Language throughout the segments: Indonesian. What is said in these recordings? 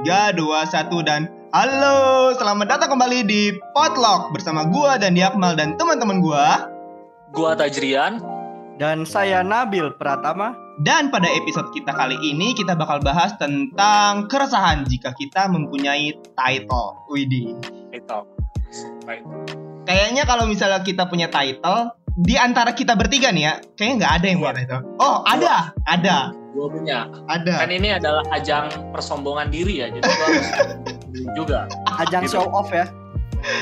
3, 2, 1 dan halo, selamat datang kembali di Potluck bersama gua dan Diakmal dan teman-teman gua. Gua Tajrian. Dan saya Nabil Pratama. Dan pada episode kita kali ini kita bakal bahas tentang keresahan jika kita mempunyai title. Widih. Itu. Baik. Kayaknya kalau misalnya kita punya title, di antara kita bertiga nih ya, kayaknya nggak ada yang punya title. Oh, ada, ada, Gua punya. ada. Kan ini adalah ajang persombongan diri ya, jadi gua harus juga Ajang Gitu. show off ya.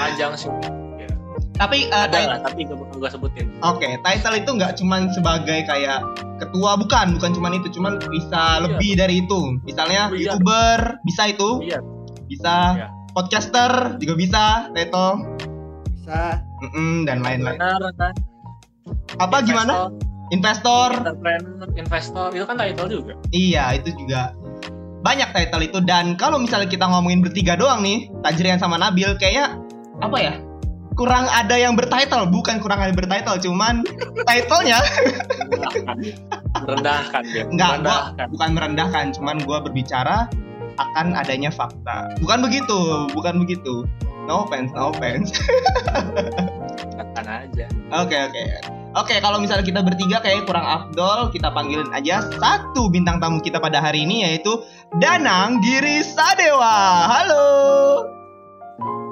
ajang sih. Ya. Tapi eh, Ada lah, tapi gak gua sebutin. Oke, title itu nggak cuman sebagai kayak ketua, bukan, bukan cuman itu, cuman bisa lebih dari itu. Misalnya iya. youtuber, bisa itu, Iya. bisa Iya. podcaster juga bisa, title, Bisa. Mm-mm, dan lain-lain. Benar kan? Apa gimana? Investor, Entrepreneur, investor, itu kan title juga. iya itu juga banyak title itu. Dan kalau misalnya kita ngomongin bertiga doang nih, Tajrian sama Nabil, kayaknya apa ya? Kurang ada yang bertitle, bukan kurang ada yang bertitle, cuman titlenya Merendahkan. Gua Merendahkan. bukan merendahkan, cuman gua berbicara akan adanya fakta. Bukan begitu, bukan begitu. No offense, no offense. Katakan aja. Oke, oke. Oke, kalau misalnya kita bertiga kayak kurang afdol, kita panggilin aja satu bintang tamu kita pada hari ini yaitu Danang Giri Sadewa. Halo.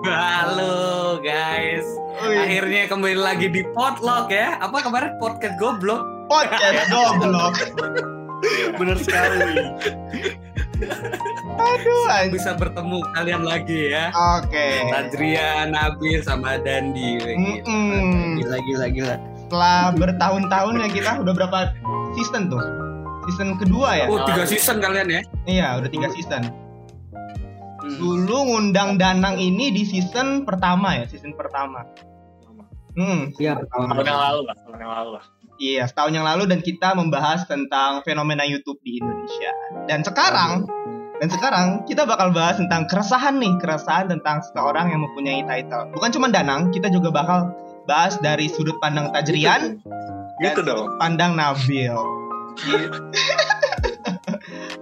Halo guys, Wih, akhirnya kembali lagi di Potluck ya. Apa kemarin podcast goblok? podcast goblok. Bener sekali. Aduh. Bisa bertemu kalian lagi ya. Oke. Tadrian, Nabil, sama Dandi. Gila, Mm-mm. Gila, gila, gila. Setelah bertahun-tahun ya kita udah berapa season tuh? Season kedua ya? Oh, tiga season kalian ya? Iya, udah tiga season. Hmm. Dulu ngundang Danang ini di season pertama ya, season pertama. Hmm, Iya, Tahun yang lalu lah, tahun yang lalu lah. iya setahun yang lalu dan kita membahas tentang fenomena YouTube di Indonesia. Dan sekarang, dan sekarang kita bakal bahas tentang keresahan nih, keresahan tentang seseorang yang mempunyai title. Bukan cuma Danang, kita juga bakal bahas dari sudut pandang Tajrian, Gitu dan dong. sudut pandang Nabil. Gitu.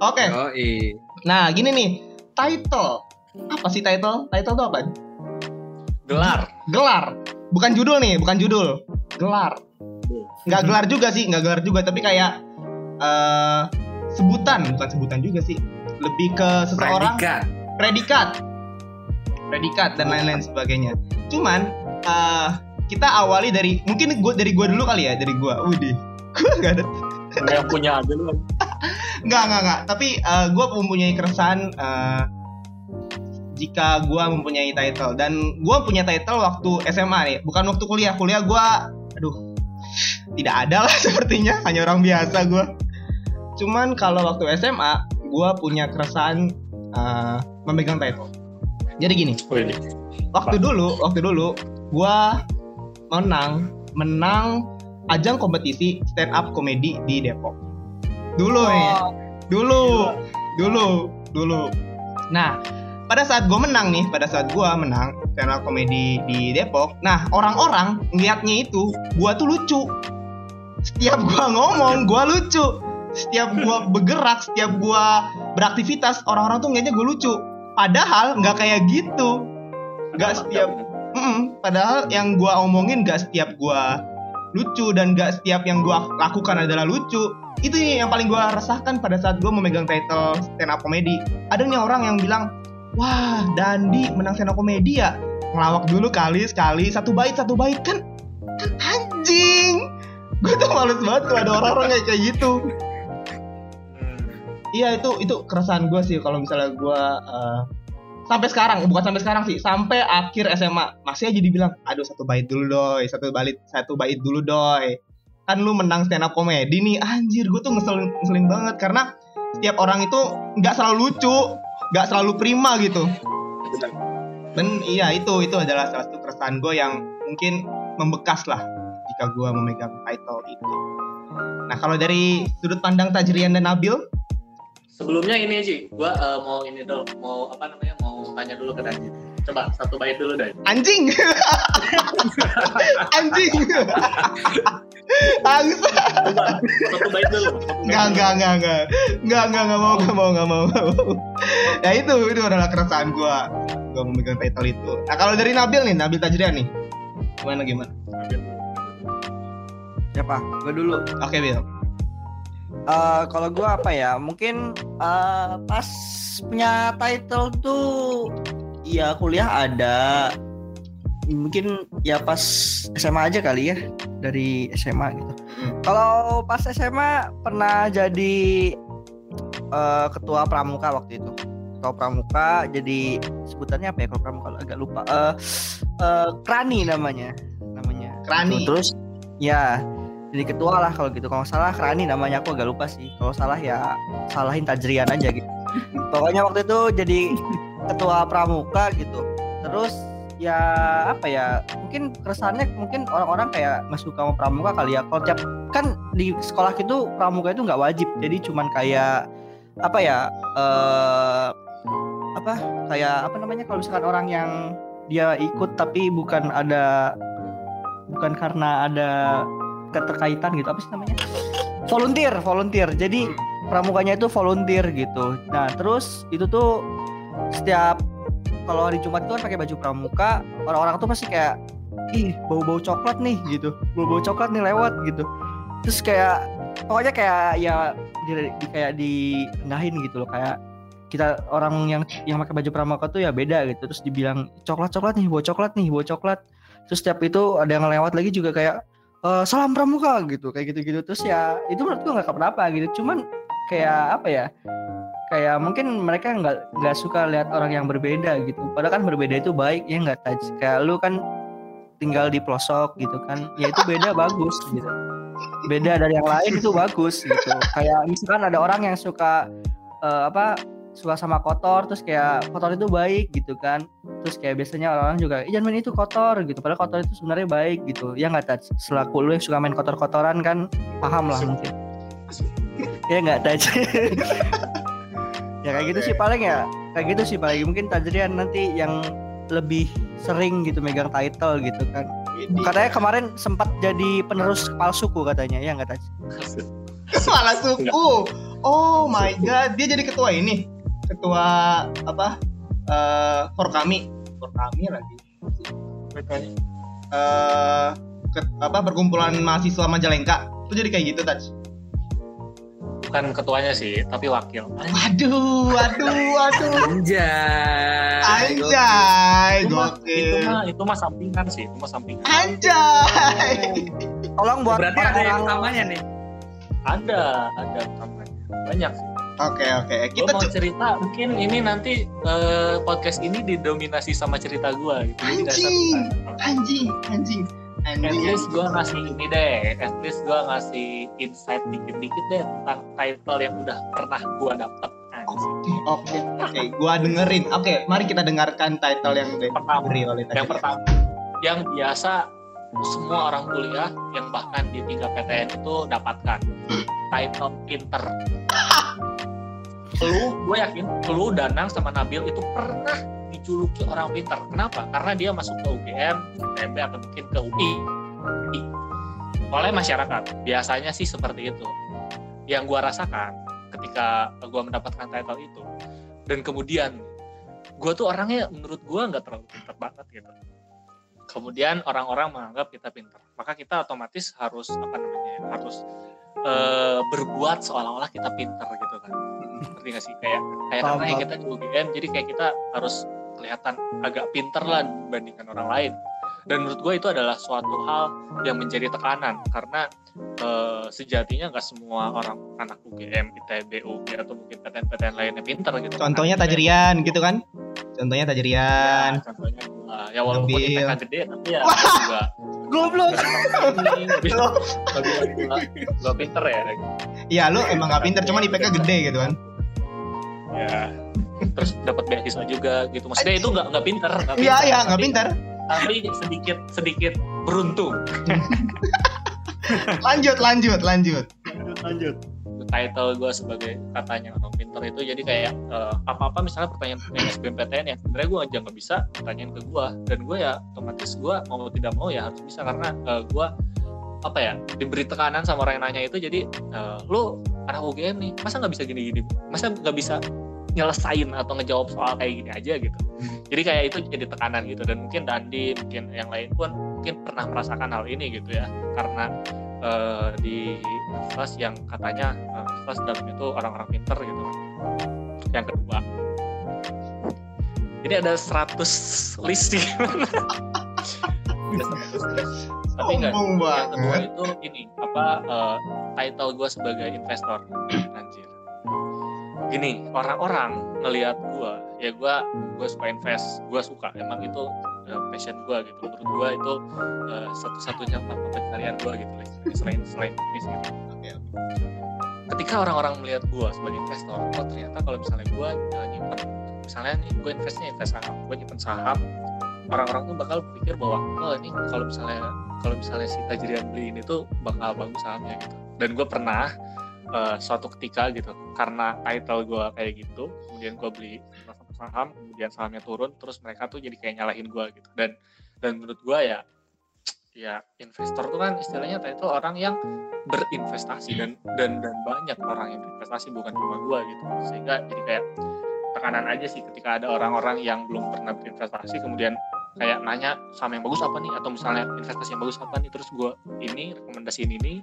Oke, Oh, iya. nah gini nih, title. Apa sih title? Title itu apa? Gelar. gelar bukan judul nih bukan judul gelar nggak gelar juga sih nggak gelar juga tapi kayak eh sebutan bukan sebutan juga sih lebih ke seseorang Predikat. predikat predikat dan lain-lain sebagainya cuman eh kita awali dari mungkin gue dari gue dulu kali ya dari gue Widih gue nggak ada. Yang punya aja lu. nggak nggak nggak. Tapi gue mempunyai keresahan eh, jika gue mempunyai title. Dan gue punya title waktu SMA nih bukan waktu kuliah. Kuliah gue aduh tidak ada lah sepertinya. Hanya orang biasa gue cuman kalau waktu SMA gue punya keresahan eh, memegang title. Jadi gini Wih, waktu dulu waktu dulu gue menang menang ajang kompetisi stand up komedi di Depok. Dulu nih dulu dulu dulu. Nah pada saat gue menang nih pada saat gue menang stand up komedi di Depok nah orang-orang ngeliatnya itu gue tuh lucu. Setiap gue ngomong gue lucu. Setiap gue bergerak setiap gue beraktivitas orang-orang tuh ngeliatnya gue lucu. Padahal nggak kayak gitu. Nggak setiap Mm-mm, padahal yang gua omongin gak setiap gua lucu dan gak setiap yang gua lakukan adalah lucu. Itu yang paling gua resahkan pada saat gua memegang title stand up comedy. Ada nih orang yang bilang, "Wah, Dandi menang stand up comedy ya?" Ngelawak dulu kali sekali satu bait satu bait kan kan anjing. Gue tuh males banget tuh ada orang-orang kayak kayak gitu. Iya itu itu keresahan gue sih kalau misalnya gue eh, sampai sekarang bukan sampai sekarang sih sampai akhir SMA masih aja dibilang aduh satu bait dulu doi satu bait satu bait dulu doi. Kan lu menang stand up comedy nih anjir gue tuh ngeselin, ngeselin banget. Karena setiap orang itu nggak selalu lucu nggak selalu prima gitu. Dan iya itu itu adalah salah satu keresahan gue yang mungkin membekas lah jika gue memegang title itu. Nah kalau dari sudut pandang Tajrian dan Nabil Sebelumnya ini aja, gua eh, mau ini dulu, mau apa namanya, mau tanya dulu ke Dani. Coba satu bait dulu Dan. anjing anjing Angsa. Satu bait dulu. Enggak, enggak, enggak, enggak. Enggak, enggak, enggak mau, enggak mau, enggak mau. enggak mau. ya itu itu adalah keresahan gua gua memegang title itu nah kalau dari Nabil nih Nabil Tajrian nih gimana gimana Siapa? Gue dulu. oke Bil Eh, kalau gue apa ya? Mungkin eh, pas punya title tuh ya kuliah ada. Mungkin ya pas SMA aja kali ya dari SMA gitu. Kalau pas SMA pernah jadi eh, ketua pramuka waktu itu. Ketua pramuka jadi sebutannya apa ya kalau pramuka agak lupa. Eh eh, Krani namanya. Namanya. Krani Terus ya jadi ketua lah kalau gitu. Kalau salah Rani namanya aku agak lupa sih. Kalau salah ya salahin Tajrian aja gitu. Pokoknya waktu itu jadi ketua pramuka gitu. Terus ya apa ya mungkin keresahannya mungkin orang-orang kayak nggak suka sama pramuka kali ya kalau tiap kan di sekolah itu pramuka itu nggak wajib jadi cuman kayak apa ya eh apa kayak apa namanya kalau misalkan orang yang dia ikut tapi bukan ada bukan karena ada keterkaitan gitu. Apa sih namanya? Volunteer volunteer. Jadi pramukanya itu volunteer gitu. Nah terus itu tuh setiap kalau hari Jumat itu kan pakai baju pramuka orang-orang tuh pasti kayak ih bau-bau coklat nih gitu. Bau-bau coklat nih lewat gitu. Terus kayak pokoknya kayak ya di, di- kayak diengahin gitu loh. Kayak kita orang yang yang pakai baju pramuka tuh ya beda gitu. Terus dibilang coklat coklat nih bau coklat nih bau coklat. Terus setiap itu ada yang lewat lagi juga kayak "Eh, salam pramuka gitu kayak gitu-gitu. Terus ya itu menurut gua nggak kenapa gitu. Cuman kayak apa ya kayak mungkin mereka nggak nggak suka lihat orang yang berbeda gitu. Padahal kan berbeda itu baik ya nggak Taj? Kayak lu kan tinggal di pelosok gitu kan ya itu beda bagus gitu. Beda dari yang lain itu bagus gitu. Kayak misalkan ada orang yang suka eh, apa suka sama kotor terus kayak kotor itu baik gitu kan. Terus kayak biasanya orang-orang juga "Ih, jangan main itu kotor gitu. Padahal kotor itu sebenarnya baik gitu. Ya nggak Taj selaku lu yang suka main kotor-kotoran kan paham lah mungkin. Ya nggak Taj ya kayak gitu sih paling ya kayak gitu sih paling. Mungkin Tajrian nanti yang lebih sering gitu megang title gitu kan. Katanya kemarin sempat jadi penerus kepala suku katanya ya nggak Taj kepala suku. Oh my god dia jadi ketua ini ketua apa eh for kami. For kami lagi. Eh ke- apa perkumpulan mahasiswa Majalengka. Itu jadi kayak gitu Taj bukan ketuanya sih tapi wakil. Waduh waduh waduh. Anjay. anjay itu mah itu mah itu mah sampingan sih itu mah sampingan. Anjay. Tolong buat Berarti ada yang utamanya nih. ada ada namanya banyak sih oke oke gue kita mau cerita mungkin ini nanti eh, podcast ini didominasi sama cerita gue gitu Anjing. kan? anjing anjing At anjing least gue ngasih ini deh, at least gue ngasih insight dikit-dikit deh tentang title yang udah pernah gue dapet. Anjing. Oke, oke, gua dengerin. Oke, mari kita dengarkan title yang Pertama, oleh yang pertama, yang biasa semua orang kuliah yang bahkan di tiga PTN itu dapatkan title pinter. Lu, gue yakin, lu Danang sama Nabil itu pernah dijuluki orang pinter. Kenapa? Karena dia masuk ke UGM, ITB atau mungkin ke UI. Oleh masyarakat, biasanya sih seperti itu. Yang gua rasakan ketika gua mendapatkan title itu, dan kemudian gue tuh orangnya menurut gua nggak terlalu pinter banget gitu. Kemudian orang-orang menganggap kita pinter, maka kita otomatis harus apa namanya, harus eh, berbuat seolah-olah kita pinter gitu kan. Ngerti nggak sih? Kayak kayak Paham, karena ya kita di UGM, jadi kayak kita harus kelihatan agak pinter lah dibandingkan orang lain. Dan menurut gue itu adalah suatu hal yang menjadi tekanan karena eh, sejatinya nggak semua orang anak UGM, ITB, UI atau mungkin PTN-PTN lainnya pinter gitu. Contohnya Kan. Tajrian gitu kan? Contohnya Ya, Tajrian. contohnya gua. ya walaupun Nabil. IPK gede tapi ya gua juga goblok Lo, pinter ya iya lu emang gak pinter, cuman IPK gede gitu kan? Ya. Terus dapat beasiswa juga gitu. Maksudnya itu nggak nggak pinter Iya, iya, nggak tapi- pinter. tapi sedikit sedikit beruntung. Lanjut, lanjut, lanjut. lanjut title gue sebagai katanya orang pinter itu jadi kayak eh, apa-apa misalnya pertanyaan-pertanyaan SBMPTN yang sebenarnya gue aja nggak bisa tanyain ke gue dan gue ya otomatis gue mau tidak mau ya harus bisa karena gue apa ya diberi tekanan sama orang yang nanya itu. Jadi eh, lu anak UGM nih masa nggak bisa gini-gini? Masa nggak bisa nyelesain atau ngejawab soal kayak gini aja gitu. Jadi kayak itu jadi tekanan gitu. Dan mungkin Dandi mungkin yang lain pun mungkin pernah merasakan hal ini gitu ya. Karena eh, di universitas yang katanya universitas dalam itu orang-orang pinter gitu. Yang kedua. Ini ada 100 list sih. Ada 100 list tapi enggak yang kedua itu ini apa eh, title gue sebagai investor gini orang-orang ngelihat gue ya gue gue suka invest gue suka. Emang itu eh, passion gue gitu. Menurut gue itu eh, satu-satunya mata pencarian gue gitu selain selain bisnis gitu. Oke. ketika orang-orang melihat gue sebagai investor oh ternyata kalau misalnya gue uh, nyimpen misalnya gue investnya invest saham gue nyimpen saham orang-orang tuh bakal berpikir bahwa oh ini kalau misalnya kalau misalnya si Tajrian beli ini tuh bakal bagus sahamnya gitu. Dan gue pernah uh, suatu ketika gitu. Karena title gue kayak gitu kemudian gue beli saham kemudian sahamnya turun terus mereka tuh jadi kayak nyalahin gue gitu. Dan dan menurut gue ya ya investor tuh kan istilahnya title orang yang berinvestasi dan dan dan banyak orang yang berinvestasi bukan cuma gue gitu. Sehingga jadi kayak tekanan aja sih ketika ada orang-orang yang belum pernah berinvestasi kemudian kayak nanya sama yang bagus apa nih? Atau misalnya investasi yang bagus apa nih? Terus gue ini rekomendasiin ini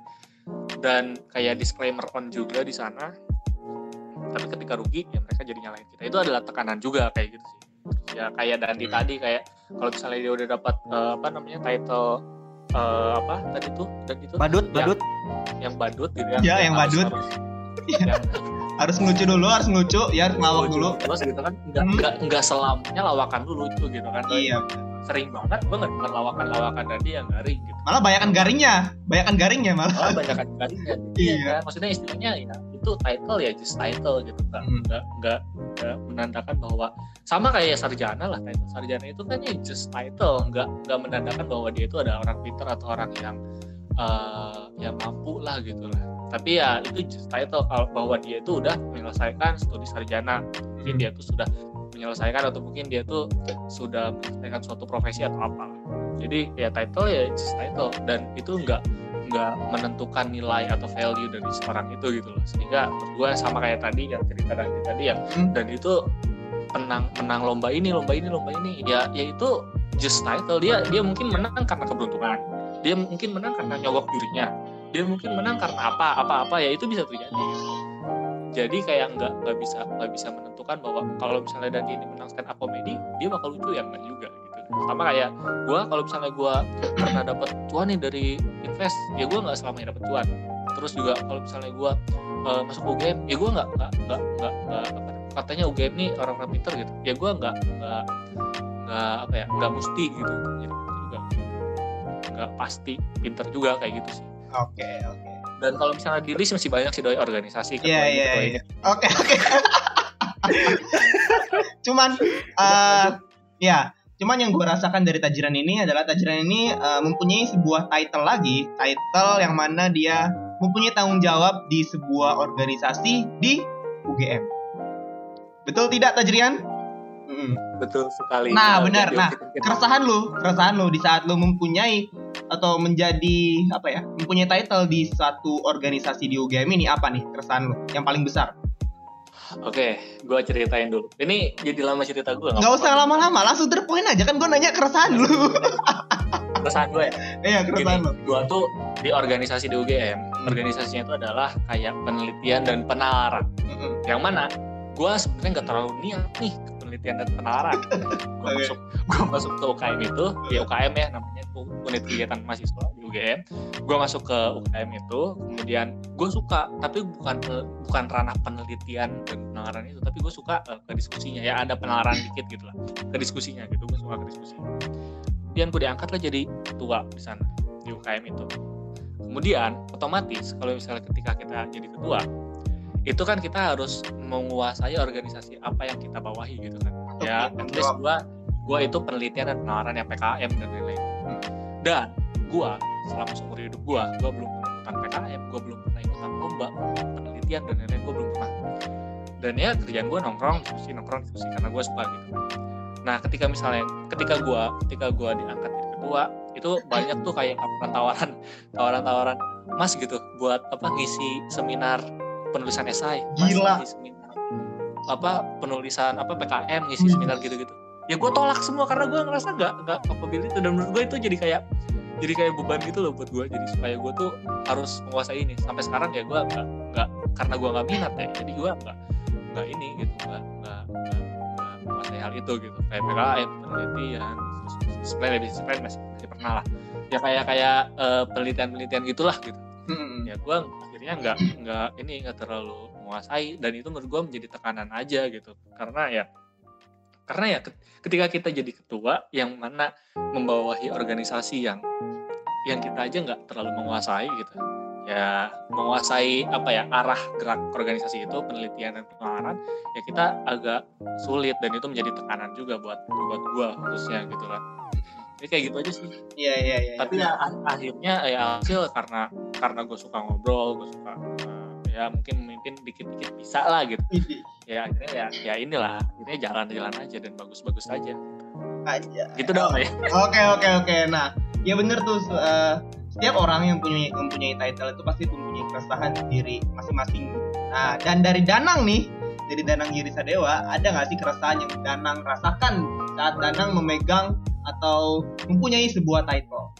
dan kayak disclaimer on juga di sana tapi ketika rugi ya mereka jadi nyalain kita itu adalah tekanan juga kayak gitu sih ya kayak Dandi Hmm. tadi kayak kalau misalnya dia udah dapat eh, apa namanya title eh, apa tadi tuh dan itu badut yang- badut yang badut gitu ya Ya, yang harus- badut. harus- yang Harus ngelucu dulu, harus ngelucu, ya harus ngelawak dulu. terus gitu kan nggak Hmm. nggak nggak selamanya lawakan dulu lucu gitu kan Iya. Sering banget gue nggak lawakan lawakan Dandi yang garing gitu Malah banyakan garingnya, banyakan garingnya malah. malah kan garingnya Iya. kan maksudnya istilahnya ya itu title ya just title gitu nggak Hmm. nggak nggak nggak menandakan bahwa sama kayak sarjana lah title sarjana itu kan ya just title nggak nggak menandakan bahwa dia itu ada orang pinter atau orang yang eh yang mampu lah gitu lah tapi ya itu just title kalau bahwa dia itu udah menyelesaikan studi sarjana mungkin dia tuh sudah menyelesaikan atau mungkin dia tuh sudah menyelesaikan suatu profesi atau apa. Jadi ya title ya just title. Dan itu nggak nggak menentukan nilai atau value dari seorang itu gitu loh. Sehingga gue sama kayak tadi yang cerita tadi tadi yang Hmm. dan itu menang menang lomba ini lomba ini lomba ini. Ya ya itu just title. Dia dia mungkin menang karena keberuntungan. Dia mungkin menang karena nyogok dirinya. Dia mungkin menang karena apa apa apa. Ya itu bisa terjadi gitu. Jadi kayak nggak nggak bisa nggak bisa menentukan bahwa kalau misalnya Dandi ini menang stand up comedy dia bakal lucu ya enggak juga gitu. Sama kayak gue kalau misalnya gue pernah dapat cuan nih dari invest ya gue nggak selamanya dapat cuan. Terus juga kalau misalnya gue uh, masuk UGM ya gue nggak nggak nggak nggak apa, katanya UGM nih orang-orang pinter gitu. Ya gue nggak nggak nggak apa ya nggak mesti gitu. Jadi pinter juga. Nggak pasti pinter juga kayak gitu sih. Oke, oke. Dan kalau misalnya di list masih banyak sih doi organisasi ketua Iya, iya, iya. Oke, oke. Cuman eh ya, cuman yang gue rasakan dari tajiran ini adalah tajiran ini eh, mempunyai sebuah title lagi, title yang mana dia mempunyai tanggung jawab di sebuah organisasi di UGM. Betul tidak Tajrian? Mm-mm. betul sekali Nah, Nah, benar. Nah, keresahan lu, keresahan lu di saat lu mempunyai atau menjadi apa ya, mempunyai title di satu organisasi di UGM ini apa nih keresahan lu yang paling besar? Oke, gue ceritain dulu. Ini jadi lama cerita gue. Nggak usah lama-lama, langsung terpoin aja kan gue nanya keresahan lu. Keresahan gue ya. Iya, keresahan lu. gue tuh di organisasi di UGM. Organisasinya itu adalah kayak penelitian dan penalaran. Yang mana gue sebenarnya nggak terlalu niat nih penelitian dan penalaran. gue masuk gue masuk ke UKM itu, di UKM ya namanya unit kegiatan mahasiswa di UGM. Gue masuk ke UKM itu, kemudian gue suka, tapi bukan bukan ranah penelitian dan penalaran itu, tapi gue suka eh, ke diskusinya ya ada penalaran dikit gitu lah, ke diskusinya gitu, gue suka ke diskusi. Kemudian gue diangkat lah jadi ketua di sana di UKM itu. Kemudian otomatis kalau misalnya ketika kita jadi ketua, itu kan kita harus menguasai organisasi apa yang kita bawahi gitu kan. Ya, at least gua gua itu penelitian dan penalaran yang PKM dan lain-lain. Dan gua selama seumur hidup gua, gua belum pernah ikutan PKM, gua belum pernah ikutan lomba penelitian dan lain-lain, gua belum pernah. Dan ya kerjaan gua nongkrong, diskusi nongkrong diskusi karena gua suka gitu. Nah, ketika misalnya ketika gua ketika gua diangkat jadi ketua, itu banyak tuh kayak tawaran-tawaran tawaran-tawaran Mas gitu buat apa ngisi seminar penulisan esai. Mas Gila. ngisi seminar apa penulisan apa PKM ngisi Hmm. seminar gitu-gitu ya gue tolak semua karena gue ngerasa nggak nggak capable itu. Dan menurut gue itu jadi kayak jadi kayak beban gitu loh buat gue jadi supaya gue tuh harus menguasai ini. Sampai sekarang ya gue nggak nggak karena gue nggak minat ya jadi gue nggak nggak ini gitu nggak nggak menguasai hal itu gitu. Kayak PKM penelitian ya disiplin masih, masih pernah lah. Ya kayak kayak eh, penelitian-penelitian gitulah gitu. Hmm. ya gue akhirnya nggak nggak ini nggak terlalu menguasai. Dan itu menurut gue menjadi tekanan aja gitu. Karena ya karena ya ket- ketika kita jadi ketua yang mana membawahi organisasi yang yang kita aja nggak terlalu menguasai gitu. Ya menguasai apa ya arah gerak organisasi itu penelitian dan pengenalan ya kita agak sulit dan itu menjadi tekanan juga buat buat gue khususnya gitu kan jadi kayak gitu aja sih. Iya iya iya. tapi ya a- akhirnya ya hasil karena karena gue suka ngobrol gue suka eh, ya mungkin memimpin dikit-dikit bisa lah gitu. Ini ya akhirnya ya ya inilah akhirnya jalan-jalan aja dan bagus-bagus aja aja. gitu dong ya Oke oke oke. Nah, ya bener tuh eh, setiap orang yang punya mempunyai title itu pasti mempunyai keresahan sendiri masing-masing. Nah, dan dari Danang nih, dari Danang Giri Sadewa, ada nggak sih keresahan yang Danang rasakan saat Danang memegang atau mempunyai sebuah title?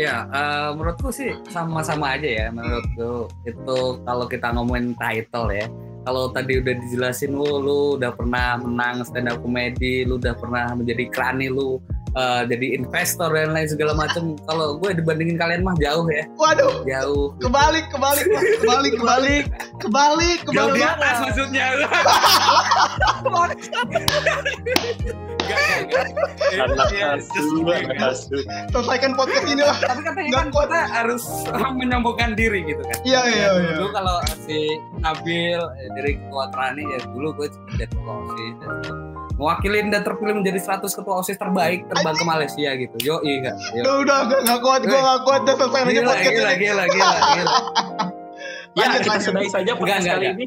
Ya, eh, menurutku sih sama-sama aja ya. Menurutku itu kalau kita ngomongin title ya. Kalau tadi udah dijelasin lu, lu udah pernah menang stand up comedy, lu udah pernah menjadi krani, lu eh, jadi investor dan lain segala macam. Kalau gue dibandingin kalian mah jauh ya, Waduh, jauh. kebalik kebalik Mas. kebalik kebalik kebalik Jauh di kebalik. atas maksudnya. Selesaikan podcast ini lah. Tapi katanya Nggak kan kuat. kita harus menyembuhkan diri gitu kan. Iya iya Ya, iya. dulu kalau si Nabil eh, dari ketua Trani ya dulu gue jadi OSIS dan itu mewakilin dan terpilih menjadi 100 ketua OSIS terbaik terbang ke Malaysia gitu. Yo iya Yo. Udah udah nggak nggak kuat gue nggak kuat udah selesai aja Gila, podcast gila, gila, gila, gila. ya Lanjut, kita lanjut. sudahi saja podcast Enggak, kali enggak, ini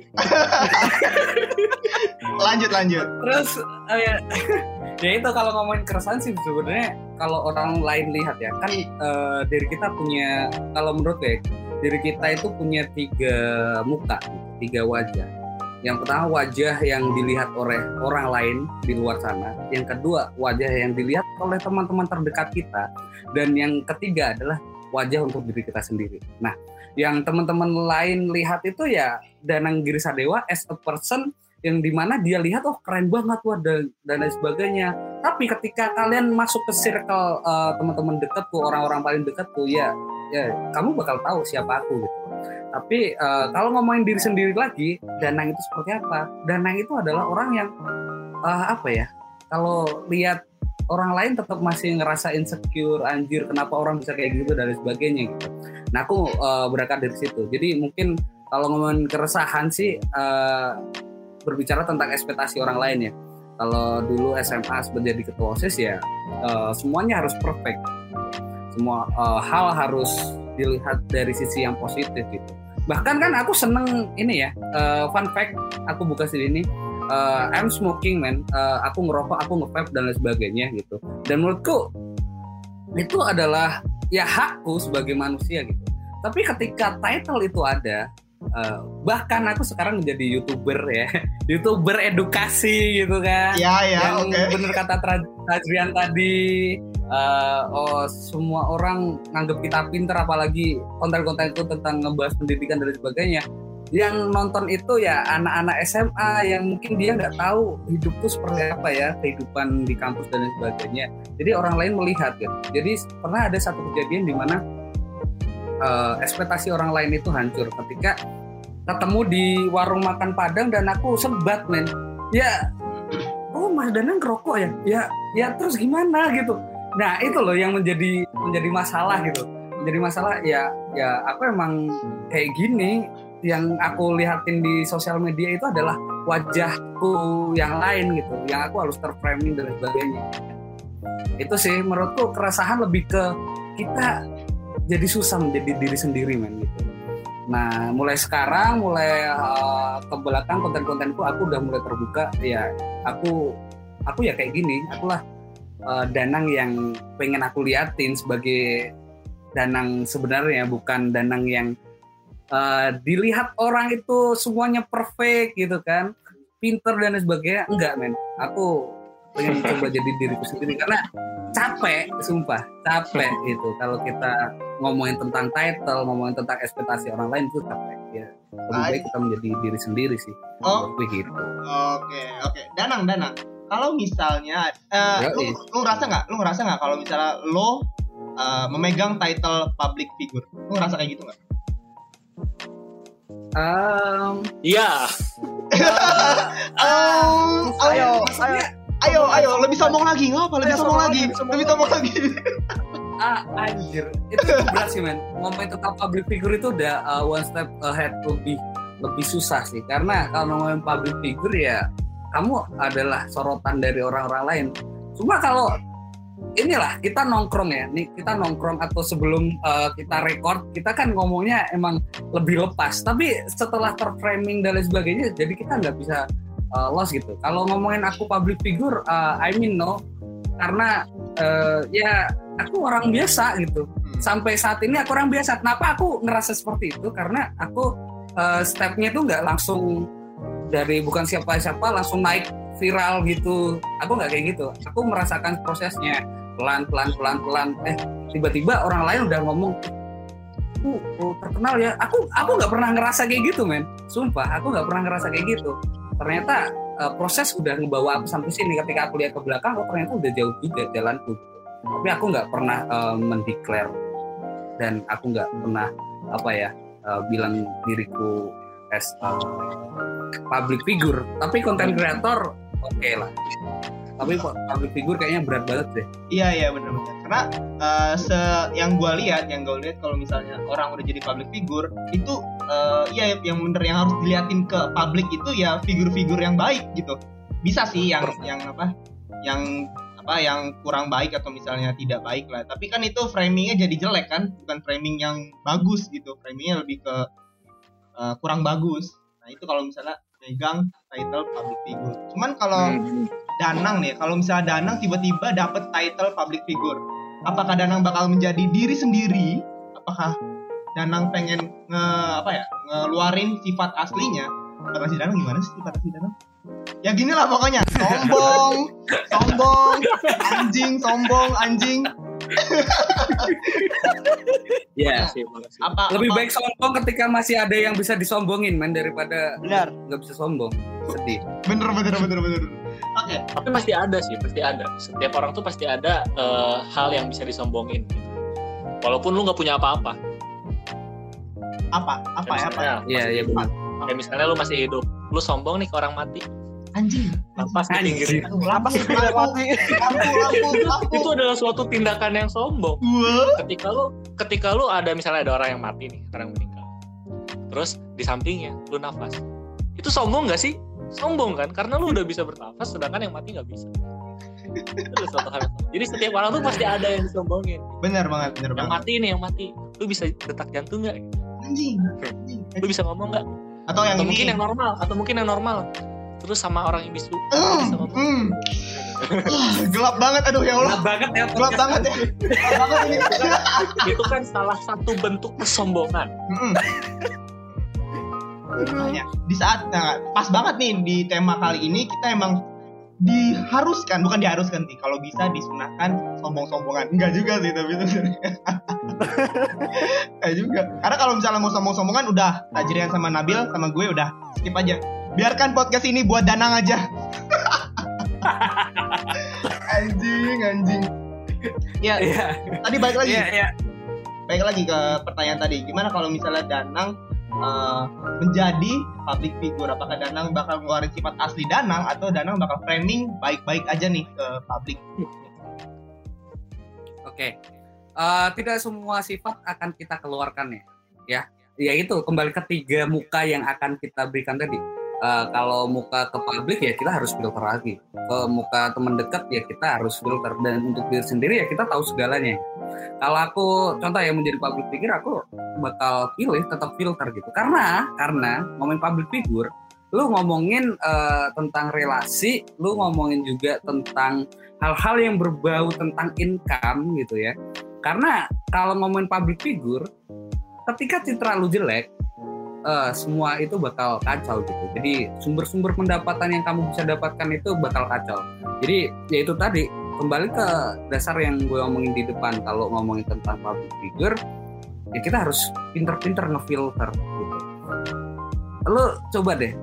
Lanjut lanjut. Terus eh, ya, ya itu kalau ngomongin keresahan sih sebenarnya kalau orang lain lihat ya kan eh, diri kita punya kalau menurut gue diri kita itu punya tiga muka, tiga wajah. Yang pertama wajah yang dilihat oleh orang lain di luar sana. Yang kedua wajah yang dilihat oleh teman-teman terdekat kita. Dan yang ketiga adalah wajah untuk diri kita sendiri. Nah, yang teman-teman lain lihat itu ya Danang Giri Sadewa as a person yang di mana dia lihat oh keren banget wah dan, dan lain sebagainya. Tapi ketika kalian masuk ke circle eh, teman-teman dekatku orang-orang paling dekatku ya ya kamu bakal tahu siapa aku gitu. Tapi eh, kalau ngomongin diri sendiri lagi Danang itu seperti apa? Danang itu adalah orang yang eh, apa ya kalau lihat orang lain tetap masih ngerasa insecure anjir kenapa orang bisa kayak gitu dan lain sebagainya gitu. Nah aku eh, berangkat dari situ. Jadi mungkin kalau ngomongin keresahan sih eh, berbicara tentang ekspektasi orang lain ya. Kalau dulu SMA menjadi ketua OSIS ya eh, semuanya harus perfect. Semua eh, hal harus dilihat dari sisi yang positif gitu. Bahkan kan aku seneng ini ya, eh, fun fact aku buka sini ini eh, I'm smoking man, Eh, aku ngerokok, aku nge-vape dan lain sebagainya gitu. Dan menurutku itu adalah ya hakku sebagai manusia gitu. Tapi ketika title itu ada, eh, bahkan aku sekarang menjadi youtuber ya, youtuber edukasi gitu kan. Ya ya yang oke. bener kata Tajrian tadi, eh, oh semua orang nganggap kita pinter, apalagi konten-kontenku tentang ngebahas pendidikan dan sebagainya. Yang nonton itu ya anak-anak SMA yang mungkin dia nggak tahu hidup tuh seperti apa ya kehidupan di kampus dan sebagainya. Jadi orang lain melihat gitu. Jadi pernah ada satu kejadian di mana eh, ekspektasi orang lain itu hancur ketika ketemu di warung makan Padang dan aku sebat men. Ya, oh Mas Danang ngerokok ya? Ya, ya terus gimana gitu. Nah itu loh yang menjadi menjadi masalah gitu. Menjadi masalah ya ya aku emang kayak gini yang aku lihatin di sosial media itu adalah wajahku yang lain gitu yang aku harus terframing dan sebagainya itu sih menurutku keresahan lebih ke kita jadi susah menjadi diri sendiri men gitu. Nah mulai sekarang mulai uh, ke belakang konten-kontenku aku udah mulai terbuka ya aku aku ya kayak gini akulah uh, danang yang pengen aku liatin sebagai danang sebenarnya bukan danang yang uh, dilihat orang itu semuanya perfect gitu kan. Pinter dan sebagainya enggak men. Aku pengen coba jadi diriku sendiri karena capek sumpah capek itu kalau kita ngomongin tentang title ngomongin tentang ekspektasi orang lain itu capek ya lebih baik kita menjadi diri sendiri sih Oh. begitu Oke, oke. Danang, Danang. Kalau misalnya, eh, lu, lu ngerasa nggak? Lu ngerasa nggak kalau misalnya lo eh, memegang title public figure? Lu ngerasa kayak gitu nggak? um, Iya. Um, ayo, ayo, maksudnya ayo, ayo, lebih sombong lagi, nggak apa? Lebih sombong lagi, lebih sombong lagi. ah anjir. Itu, itu berat sih men. Ngomongin tentang public figure itu udah uh, one step ahead lebih lebih susah sih. Karena kalau ngomongin public figure ya kamu adalah sorotan dari orang-orang lain. Cuma kalau inilah kita nongkrong ya. Nih kita nongkrong atau sebelum uh, kita record kita kan ngomongnya emang lebih lepas. Tapi setelah terframing dan lain sebagainya jadi kita nggak bisa uh, lost gitu. Kalau ngomongin aku public figure uh, I mean no. Karena uh, ya aku orang biasa gitu. Sampai saat ini aku orang biasa. Kenapa aku ngerasa seperti itu? Karena aku uh, stepnya itu nggak langsung dari bukan siapa-siapa langsung naik viral gitu. Aku nggak kayak gitu. Aku merasakan prosesnya. Pelan pelan pelan pelan. Eh tiba-tiba orang lain udah ngomong "Uh, oh, terkenal ya. Aku aku nggak pernah ngerasa kayak gitu men. Sumpah aku nggak pernah ngerasa kayak gitu ternyata uh, proses udah ngebawa aku sampai sini. Ketika aku lihat ke belakang oh ternyata udah jauh juga jalanku. Tapi aku nggak pernah uh, mendeklar. Dan aku nggak pernah apa ya uh, bilang diriku as uh, public figure. Tapi konten kreator oke lah tapi public figure kayaknya berat banget deh Iya, iya, benar-benar. Karena eh, se yang gue lihat, yang gue lihat kalau misalnya orang udah jadi public figure, itu eh, iya yang bener yang harus diliatin ke publik itu ya figur-figur yang baik gitu. Bisa sih yang yang apa? Yang apa yang kurang baik atau misalnya tidak baik lah tapi kan itu framingnya jadi jelek kan bukan framing yang bagus gitu framingnya lebih ke uh, kurang bagus nah itu kalau misalnya megang title public figure cuman kalau Hmm. Danang nih kalau misalnya Danang tiba-tiba dapet title public figure apakah Danang bakal menjadi diri sendiri? Apakah Danang pengen nge apa ya ngeluarin sifat aslinya? Kata si Danang gimana sih sifat asli Danang ya gini lah pokoknya sombong sombong anjing sombong anjing ya Makasih, makasih. apa lebih apa- baik sombong ketika masih ada yang bisa disombongin men daripada Benar. nggak bisa sombong sedih bener bener bener bener oke Tapi pasti ada sih, pasti ada. Setiap orang tuh pasti ada eh, hal yang bisa disombongin. Gitu. Walaupun lu nggak punya apa-apa. apa apa ya apa Misalnya, iya iya benar kayak misalnya lu masih hidup, lu sombong nih ke orang mati, anjing nafas di pinggir. Apa sih lampu mati? lampu lampu lampu Itu adalah suatu tindakan yang sombong. Ketika lu, ketika lu ada misalnya ada orang yang mati nih, orang yang meninggal. Terus di sampingnya lu nafas. Itu sombong nggak sih? Sombong kan? Karena lu udah bisa bernafas, sedangkan yang mati nggak bisa. Itu adalah suatu hal. yang sombong. Jadi setiap orang tuh pasti ada yang disombongin. bener banget bener Yang banget mati nih, yang mati. Lu bisa detak jantung nggak? anjing anjing Lu bisa ngomong nggak? Atau yang atau ini. mungkin yang normal atau mungkin yang normal. Terus sama orang yang bisu. Hmm, hmm. Ah, gelap banget aduh ya Allah. Gelap banget ya gelap banget ya. Gelap banget ini. Itu kan salah satu bentuk kesombongan. Makanya, di saat nah, pas banget nih di tema kali ini kita emang diharuskan bukan diharuskan sih kalau bisa disunahkan sombong-sombongan. Enggak juga sih tapi itu enggak juga. Karena kalau misalnya mau sombong-sombongan udah Tajrian sama Nabil sama gue udah skip aja. Biarkan podcast ini buat Danang aja. Anjing anjing. Ya iya. tadi balik lagi. Iya iya. Baik lagi ke pertanyaan tadi. Gimana kalau misalnya Danang eh, menjadi public figure apakah Danang bakal ngeluarin sifat asli Danang atau Danang bakal framing baik-baik aja nih ke publik Oke. Eh, tidak semua sifat akan kita keluarkan ya. Ya, ya itu kembali ke tiga muka yang akan kita berikan tadi. Eh, kalau muka ke publik ya kita harus filter lagi. Ke muka teman dekat ya kita harus filter dan untuk diri sendiri ya kita tahu segalanya. Kalau aku contoh ya menjadi public figure aku bakal pilih tetap filter gitu. Karena karena ngomongin public figure lu ngomongin eh, tentang relasi, lu ngomongin juga tentang hal-hal yang berbau tentang income gitu ya. Karena kalau ngomongin public figure, ketika citra lu jelek, eh, semua itu bakal kacau gitu. Jadi sumber-sumber pendapatan yang kamu bisa dapatkan itu bakal kacau. Jadi ya itu tadi kembali ke dasar yang gue ngomongin di depan kalau ngomongin tentang public figure ya kita harus pinter-pinter ngefilter gitu. Lo coba deh,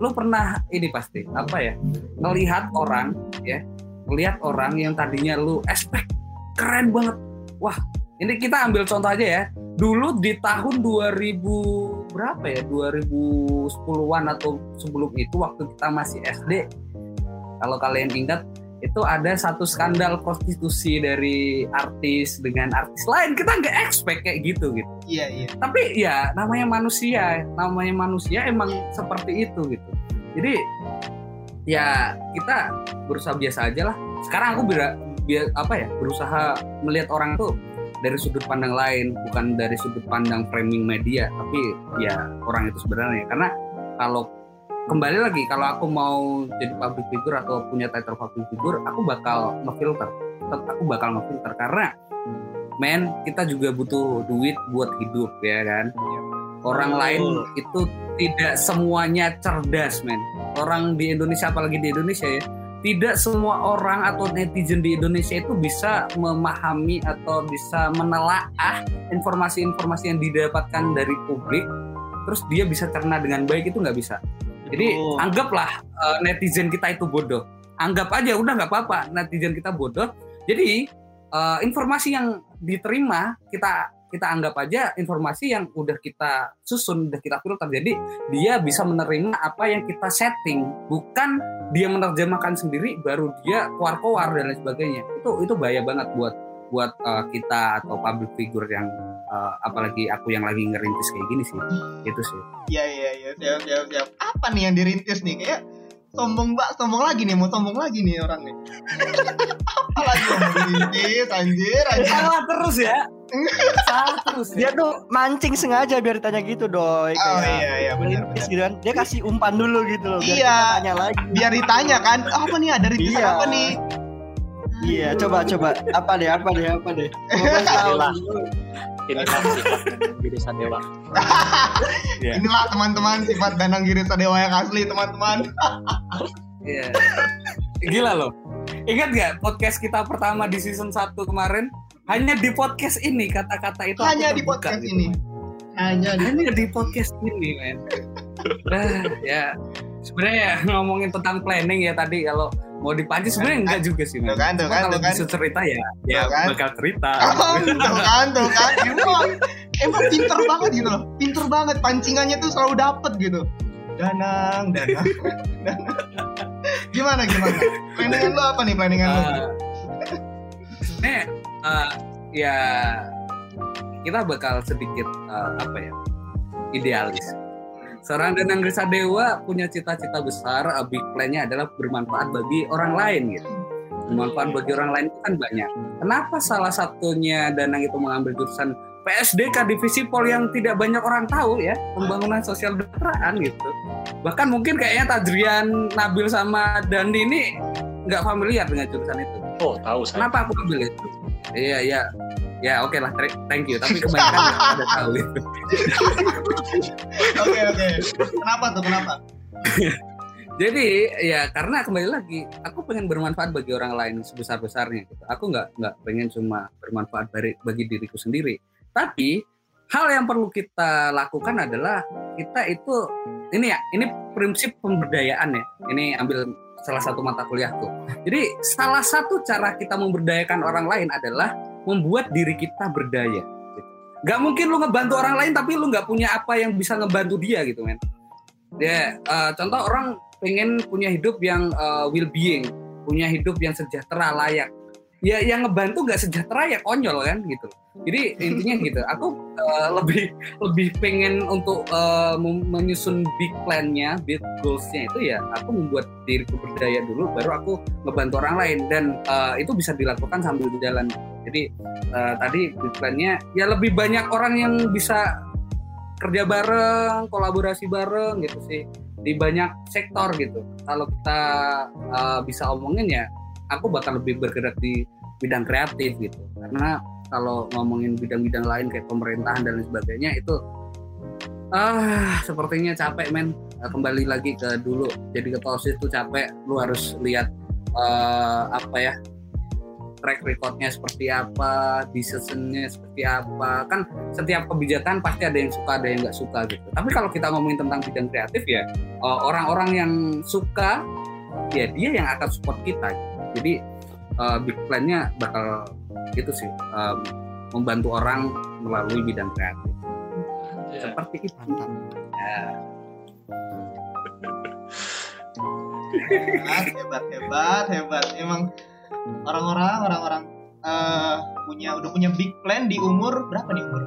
lo pernah ini pasti apa ya ngelihat orang ya ngelihat orang yang tadinya lu expect keren banget. Wah ini kita ambil contoh aja ya. Dulu di tahun 2000 berapa ya? 2010-an atau sebelum itu waktu kita masih SD. Kalau kalian ingat itu ada satu skandal prostitusi dari artis dengan artis lain kita nggak expect kayak gitu gitu Iya iya. tapi ya namanya manusia namanya manusia emang seperti itu gitu jadi ya kita berusaha biasa aja lah sekarang aku bira, bia- apa ya berusaha melihat orang tuh dari sudut pandang lain bukan dari sudut pandang framing media tapi ya orang itu sebenarnya. Karena kalau kembali lagi kalau aku mau jadi public figure atau punya title public figure aku bakal ngefilter. Tetap aku bakal ngefilter karena men kita juga butuh duit buat hidup ya kan? Orang Betul. lain itu tidak semuanya cerdas men. Orang di Indonesia apalagi di Indonesia ya tidak semua orang atau netizen di Indonesia itu bisa memahami atau bisa menelaah informasi-informasi yang didapatkan dari publik terus dia bisa cerna dengan baik itu nggak bisa. Jadi Betul. anggaplah eh, netizen kita itu bodoh. Anggap aja udah nggak apa-apa netizen kita bodoh. Jadi eh, informasi yang diterima kita kita anggap aja informasi yang udah kita susun udah kita filter jadi dia bisa menerima apa yang kita setting bukan dia menerjemahkan sendiri baru dia keluar-keluar dan lain sebagainya itu itu bahaya banget buat buat eh, kita atau public figure yang eh, apalagi aku yang lagi ngerintis kayak gini sih itu sih Iya iya iya. Siap siap siap. Apa nih yang dirintis nih? Kayak sombong mbak, sombong lagi nih, mau sombong lagi nih orang nih. Apa lagi dirintis? Anjir, anjir. salah terus ya salah terus Dia tuh mancing sengaja biar ditanya gitu doi. Oh kayak iya iya benar Rintis gitu kan. Dia kasih umpan dulu gitu loh. Biar Iya. tanya lagi. Biar ditanya kan, "Oh, apa nih ada rintis Iya. apa nih? Iya, coba coba. Apa deh, apa deh, apa deh. Tahu. Inilah. Inilah sifat diri Sadewa. Iya. Inilah teman-teman sifat Danang Giri Sadewa yang asli teman-teman. Iya. Gila loh. Ingat gak podcast kita pertama di season 1 kemarin? Hanya di podcast ini kata-kata itu Hanya di podcast gitu, ini. Hanya di Hanya di podcast ini, men. Nah, ya sebenarnya ya, ngomongin tentang planning ya tadi kalau mau dipancing sebenarnya enggak juga sih. Tuh kan, tuh kan, tuh kan. cerita ya, ya kan. bakal cerita. Oh, tuh kan, tuh kan. Emang, emang pinter banget gitu loh. Pinter banget. Pancingannya tuh selalu dapet gitu. Danang, danang, danang. Gimana, gimana? Planningan lu apa nih planningan? Uh, sebenarnya uh, ya kita bakal sedikit uh, apa ya idealis. Seorang Danang Grisa Dewa punya cita-cita besar, big plan-nya adalah bermanfaat bagi orang lain gitu. Bermanfaat bagi orang lain itu kan banyak. Kenapa salah satunya Danang itu mengambil jurusan PSDK divisi Pol yang tidak banyak orang tahu ya, pembangunan sosial kedaraan gitu. Bahkan mungkin kayaknya Tadrian, Nabil sama Dandi ini nggak familiar dengan jurusan itu. Oh, tahu saya. Kenapa aku ambil itu? Iya, iya. Ya, oke lah. ter- Thank you. Tapi kebanyakan nggak ada tahu itu. Oke, oke. Kenapa tuh, kenapa? Jadi ya karena kembali lagi, aku pengen bermanfaat bagi orang lain sebesar besarnya. Gitu. Aku nggak nggak pengen cuma bermanfaat bagi, bagi diriku sendiri. Tapi hal yang perlu kita lakukan adalah kita itu ini ya, ini prinsip pemberdayaan ya. Ini ambil salah satu mata kuliahku. Jadi salah satu cara kita memberdayakan orang lain adalah membuat diri kita berdaya. Gak mungkin lu ngebantu orang lain tapi lu nggak punya apa yang bisa ngebantu dia gitu men. Ya, eh, contoh orang pengen punya hidup yang uh, well being, punya hidup yang sejahtera layak. Ya yang ngebantu nggak sejahtera ya konyol kan gitu. Jadi intinya gitu. Aku uh, lebih lebih pengen untuk uh, menyusun big plan-nya, big goals-nya itu ya aku membuat diriku berdaya dulu, baru aku ngebantu orang lain dan uh, itu bisa dilakukan sambil di jalan. Jadi uh, tadi big plan-nya ya lebih banyak orang yang bisa kerja bareng, kolaborasi bareng gitu sih di banyak sektor gitu. Kalau kita uh, bisa omongin ya, aku bakal lebih bergerak di bidang kreatif gitu. Karena kalau ngomongin bidang-bidang lain kayak pemerintahan dan lain sebagainya itu Ah, sepertinya capek men. Eh, Kembali lagi ke dulu. Jadi ketua OSIS itu capek. Lu harus lihat eh, apa ya track recordnya seperti apa, decisionnya seperti apa. Kan setiap kebijakan pasti ada yang suka, ada yang nggak suka gitu. Tapi kalau kita ngomongin tentang bidang kreatif ya, eh, orang-orang yang suka, ya dia yang akan support kita. Jadi eh, big plan-nya bakal itu sih, em, membantu orang melalui bidang kreatif. Ya. Seperti itu. Mantap. Ya. hebat hebat hebat hebat emang orang-orang orang-orang eh, punya udah punya big plan di umur berapa nih umur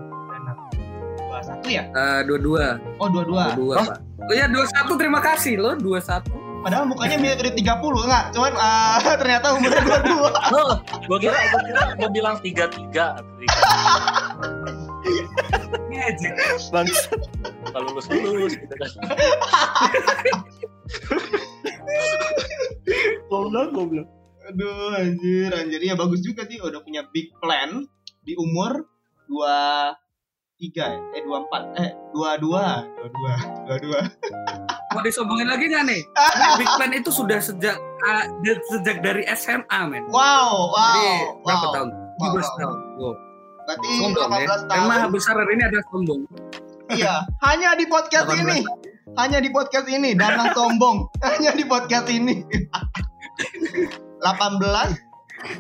dua satu ya Eh, dua-dua, oh dua dua dua-dua, Pak. Oh ya, dua satu terima kasih lo, dua satu. Padahal mukanya mirip dari 30 enggak cuman eh, ternyata umurnya dua dua Oh, gua kira gua kira gua bilang tiga tiga Bangsa. kalau lulus lulus gitu kan. Goblok, goblok. aduh anjir anjir ya bagus juga sih udah punya big plan di umur dua tiga eh dua empat eh dua dua dua dua dua dua Mau disombongin lagi nggak nih? Big Plan itu sudah sejak da- sejak dari SMA, men. wow wow Jadi berapa wow. tahun? Wow, 17 wow. tahun. Wow. berarti Sombong ya. 18 tahun Tema besar hari ini adalah sombong. Iya, hanya di podcast 18 ini. Hanya di podcast ini Danang sombong. hanya di podcast ini. 18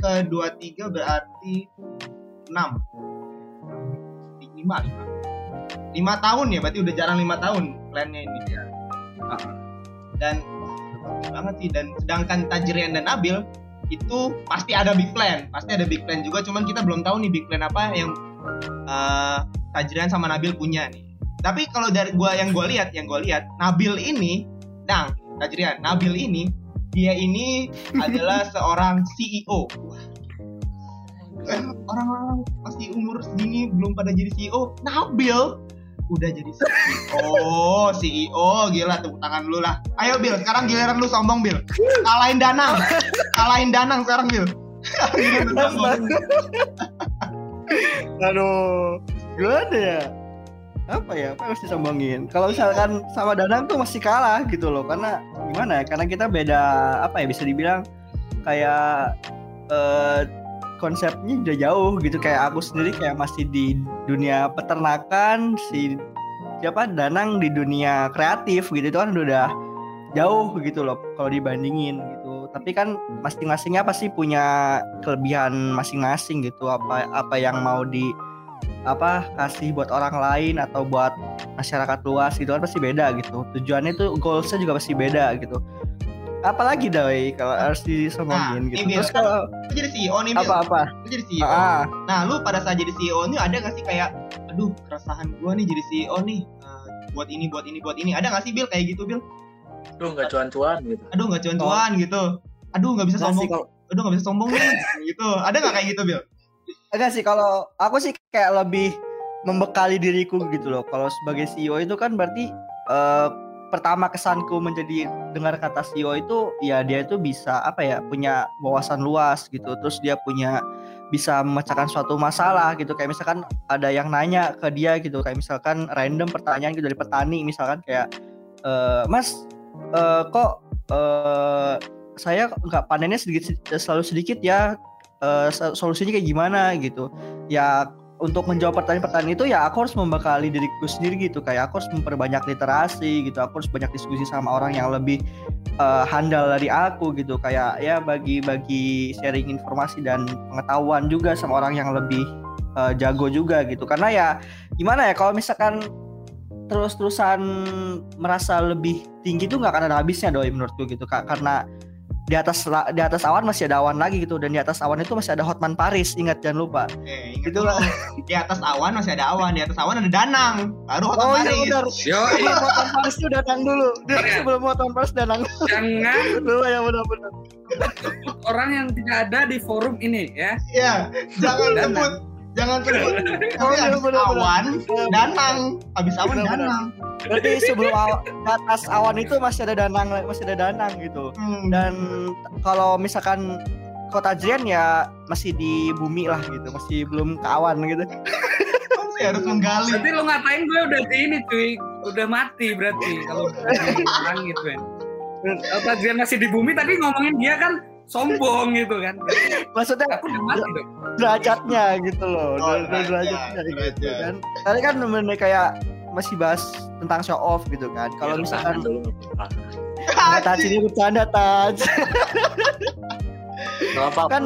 ke 23 berarti 6. 5 5 5. 5 tahun ya, berarti udah jarang 5 tahun plannya ini ya. Dan bagus banget sih dan sedangkan Tajrian dan Nabil itu pasti ada big plan, pasti ada big plan juga cuman kita belum tahu nih big plan apa yang eh, Tajrian sama Nabil punya nih. Tapi kalau dari gua yang gua lihat, yang gua lihat Nabil ini, Dang, Tajrian, Nabil ini dia ini adalah seorang CEO. Wah. Kan Orang-orang masih umur segini belum pada jadi CEO. Nabil udah jadi CEO, CEO, gila tepuk tangan lu lah. Ayo Bil, sekarang giliran lu sombong Bil. Kalahin Danang. Kalahin Danang sekarang Bil. Giliran lu sombong. Aduh, gimana ya? Apa ya? Apa harus disombongin? Kalau misalkan sama Danang tuh masih kalah gitu loh, karena gimana ya? Karena kita beda apa ya? Bisa dibilang kayak eh, konsepnya udah jauh gitu. Kayak aku sendiri kayak masih di dunia peternakan, si siapa Danang di dunia kreatif gitu itu kan udah jauh gitu loh kalau dibandingin gitu. Tapi kan masing-masingnya pasti punya kelebihan masing-masing gitu apa apa yang mau di apa kasih buat orang lain atau buat masyarakat luas gitu kan pasti beda gitu tujuannya tuh goalsnya juga pasti beda gitu apalagi doi kalau harus Nah, disombongin gitu ini terus kalau Lu jadi CEO nih apa apa Lu jadi CEO. ah Nah, lu pada saat jadi CEO ini ada gak sih kayak, aduh, keresahan gua nih jadi CEO nih, eh, buat ini, buat ini, buat ini. Ada gak sih, Bil, kayak gitu, Bil? Duh nggak cuan-cuan gitu. Aduh, nggak cuan-cuan gitu. Aduh, nggak bisa Enggak sombong. sih kalau Aduh, nggak bisa sombong nih. gitu. Ada gak kayak gitu, Bil? enggak sih kalau aku sih kayak lebih membekali diriku gitu loh kalau sebagai CEO itu kan berarti eh, pertama kesanku menjadi dengar kata CEO itu ya dia itu bisa apa ya punya wawasan luas gitu. Terus dia punya bisa memecahkan suatu masalah gitu. Kayak misalkan ada yang nanya ke dia gitu. Kayak misalkan random pertanyaan gitu dari petani misalkan. Kayak eh, Mas eh, kok eh, saya nggak panennya sedikit selalu sedikit ya? So- solusinya kayak gimana? gitu. Ya untuk menjawab pertanyaan-pertanyaan itu ya aku harus membekali diriku sendiri gitu kayak aku harus memperbanyak literasi gitu aku harus banyak diskusi sama orang yang lebih eh, handal dari aku gitu kayak ya bagi-bagi sharing informasi dan pengetahuan juga sama orang yang lebih eh, jago juga gitu. Karena ya gimana ya kalau misalkan terus-terusan merasa lebih tinggi tuh nggak akan ada habisnya doi menurutku gitu kak. Karena di atas di atas awan masih ada awan lagi gitu dan di atas awan itu masih ada Hotman Paris ingat jangan lupa Eh, ingat Gitu dulu. lah. Di atas awan masih ada awan, di atas awan ada danang. Baru Hotman oh iya Paris. benar Yo, sebelum Hotman Paris itu datang dulu Dia Iya. sebelum Hotman Paris datang jangan dulu ya benar-benar orang yang tidak ada di forum ini ya. Iya, jangan Danang. sebut. Jangan sebut. Oh, Tapi habis awan, danang. Habis awan, danang. berarti sebelum aw- atas awan itu masih ada danang masih ada danang gitu Hmm. dan kalau misalkan kota Jrian ya masih di bumi lah gitu masih belum ke awan gitu Masih harus menggali. Berarti lo ngatain gue udah di ini cuy. udah mati berarti kalau di langit men. Kalau Tajrian masih di bumi tadi ngomongin dia kan sombong gitu kan. Maksudnya Aku derajatnya gitu loh. Oh, Der- der- derajat, derajatnya gitu kan. Tadi kan bener kayak masih bahas tentang show off gitu kan. Kalau Ya, misalkan nggak Nah, Taj ini bercanda Taj. apa-apa Kan.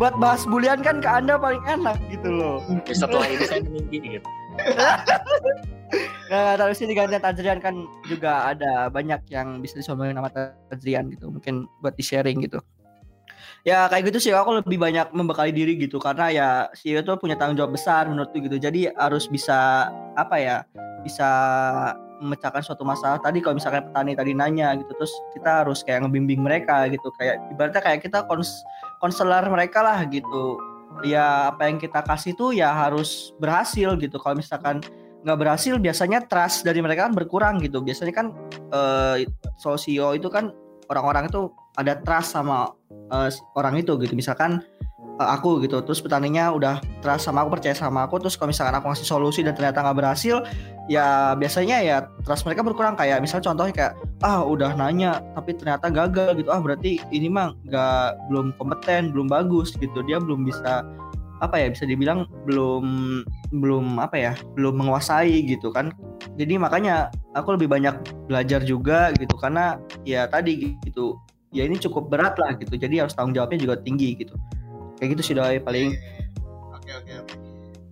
Buat bahas bulian kan ke anda paling enak gitu loh. Setelah ini saya meninggi gitu. Nah, terus ini gantian Tajrian kan juga ada banyak yang bisa disombongin sama Tajrian gitu. Mungkin buat di sharing gitu. Ya kayak gitu sih aku lebih banyak membekali diri gitu karena ya CEO itu punya tanggung jawab besar menurutku gitu. Jadi harus bisa apa ya? Bisa memecahkan suatu masalah tadi kalau misalkan petani tadi nanya gitu terus kita harus kayak ngebimbing mereka gitu kayak ibaratnya kayak kita kons konselor mereka lah gitu ya apa yang kita kasih tuh ya harus berhasil gitu kalau misalkan nggak berhasil biasanya trust dari mereka kan berkurang gitu biasanya kan eh, sosio itu kan orang-orang itu ada trust sama si orang itu gitu. Misalkan eh, aku gitu terus petaninya udah trust sama aku percaya sama aku terus kalau misalkan aku ngasih solusi dan ternyata nggak berhasil ya biasanya ya trust mereka berkurang. Kayak misalnya contohnya kayak ah udah nanya tapi ternyata gagal gitu. Ah berarti ini mah nggak belum kompeten belum bagus gitu. Dia belum bisa apa ya bisa dibilang belum belum apa ya belum menguasai gitu kan. Jadi makanya aku lebih banyak belajar juga gitu karena ya tadi gitu ya ini cukup berat lah gitu jadi harus tanggung jawabnya juga tinggi gitu kayak gitu sih doi paling Oke oke oke.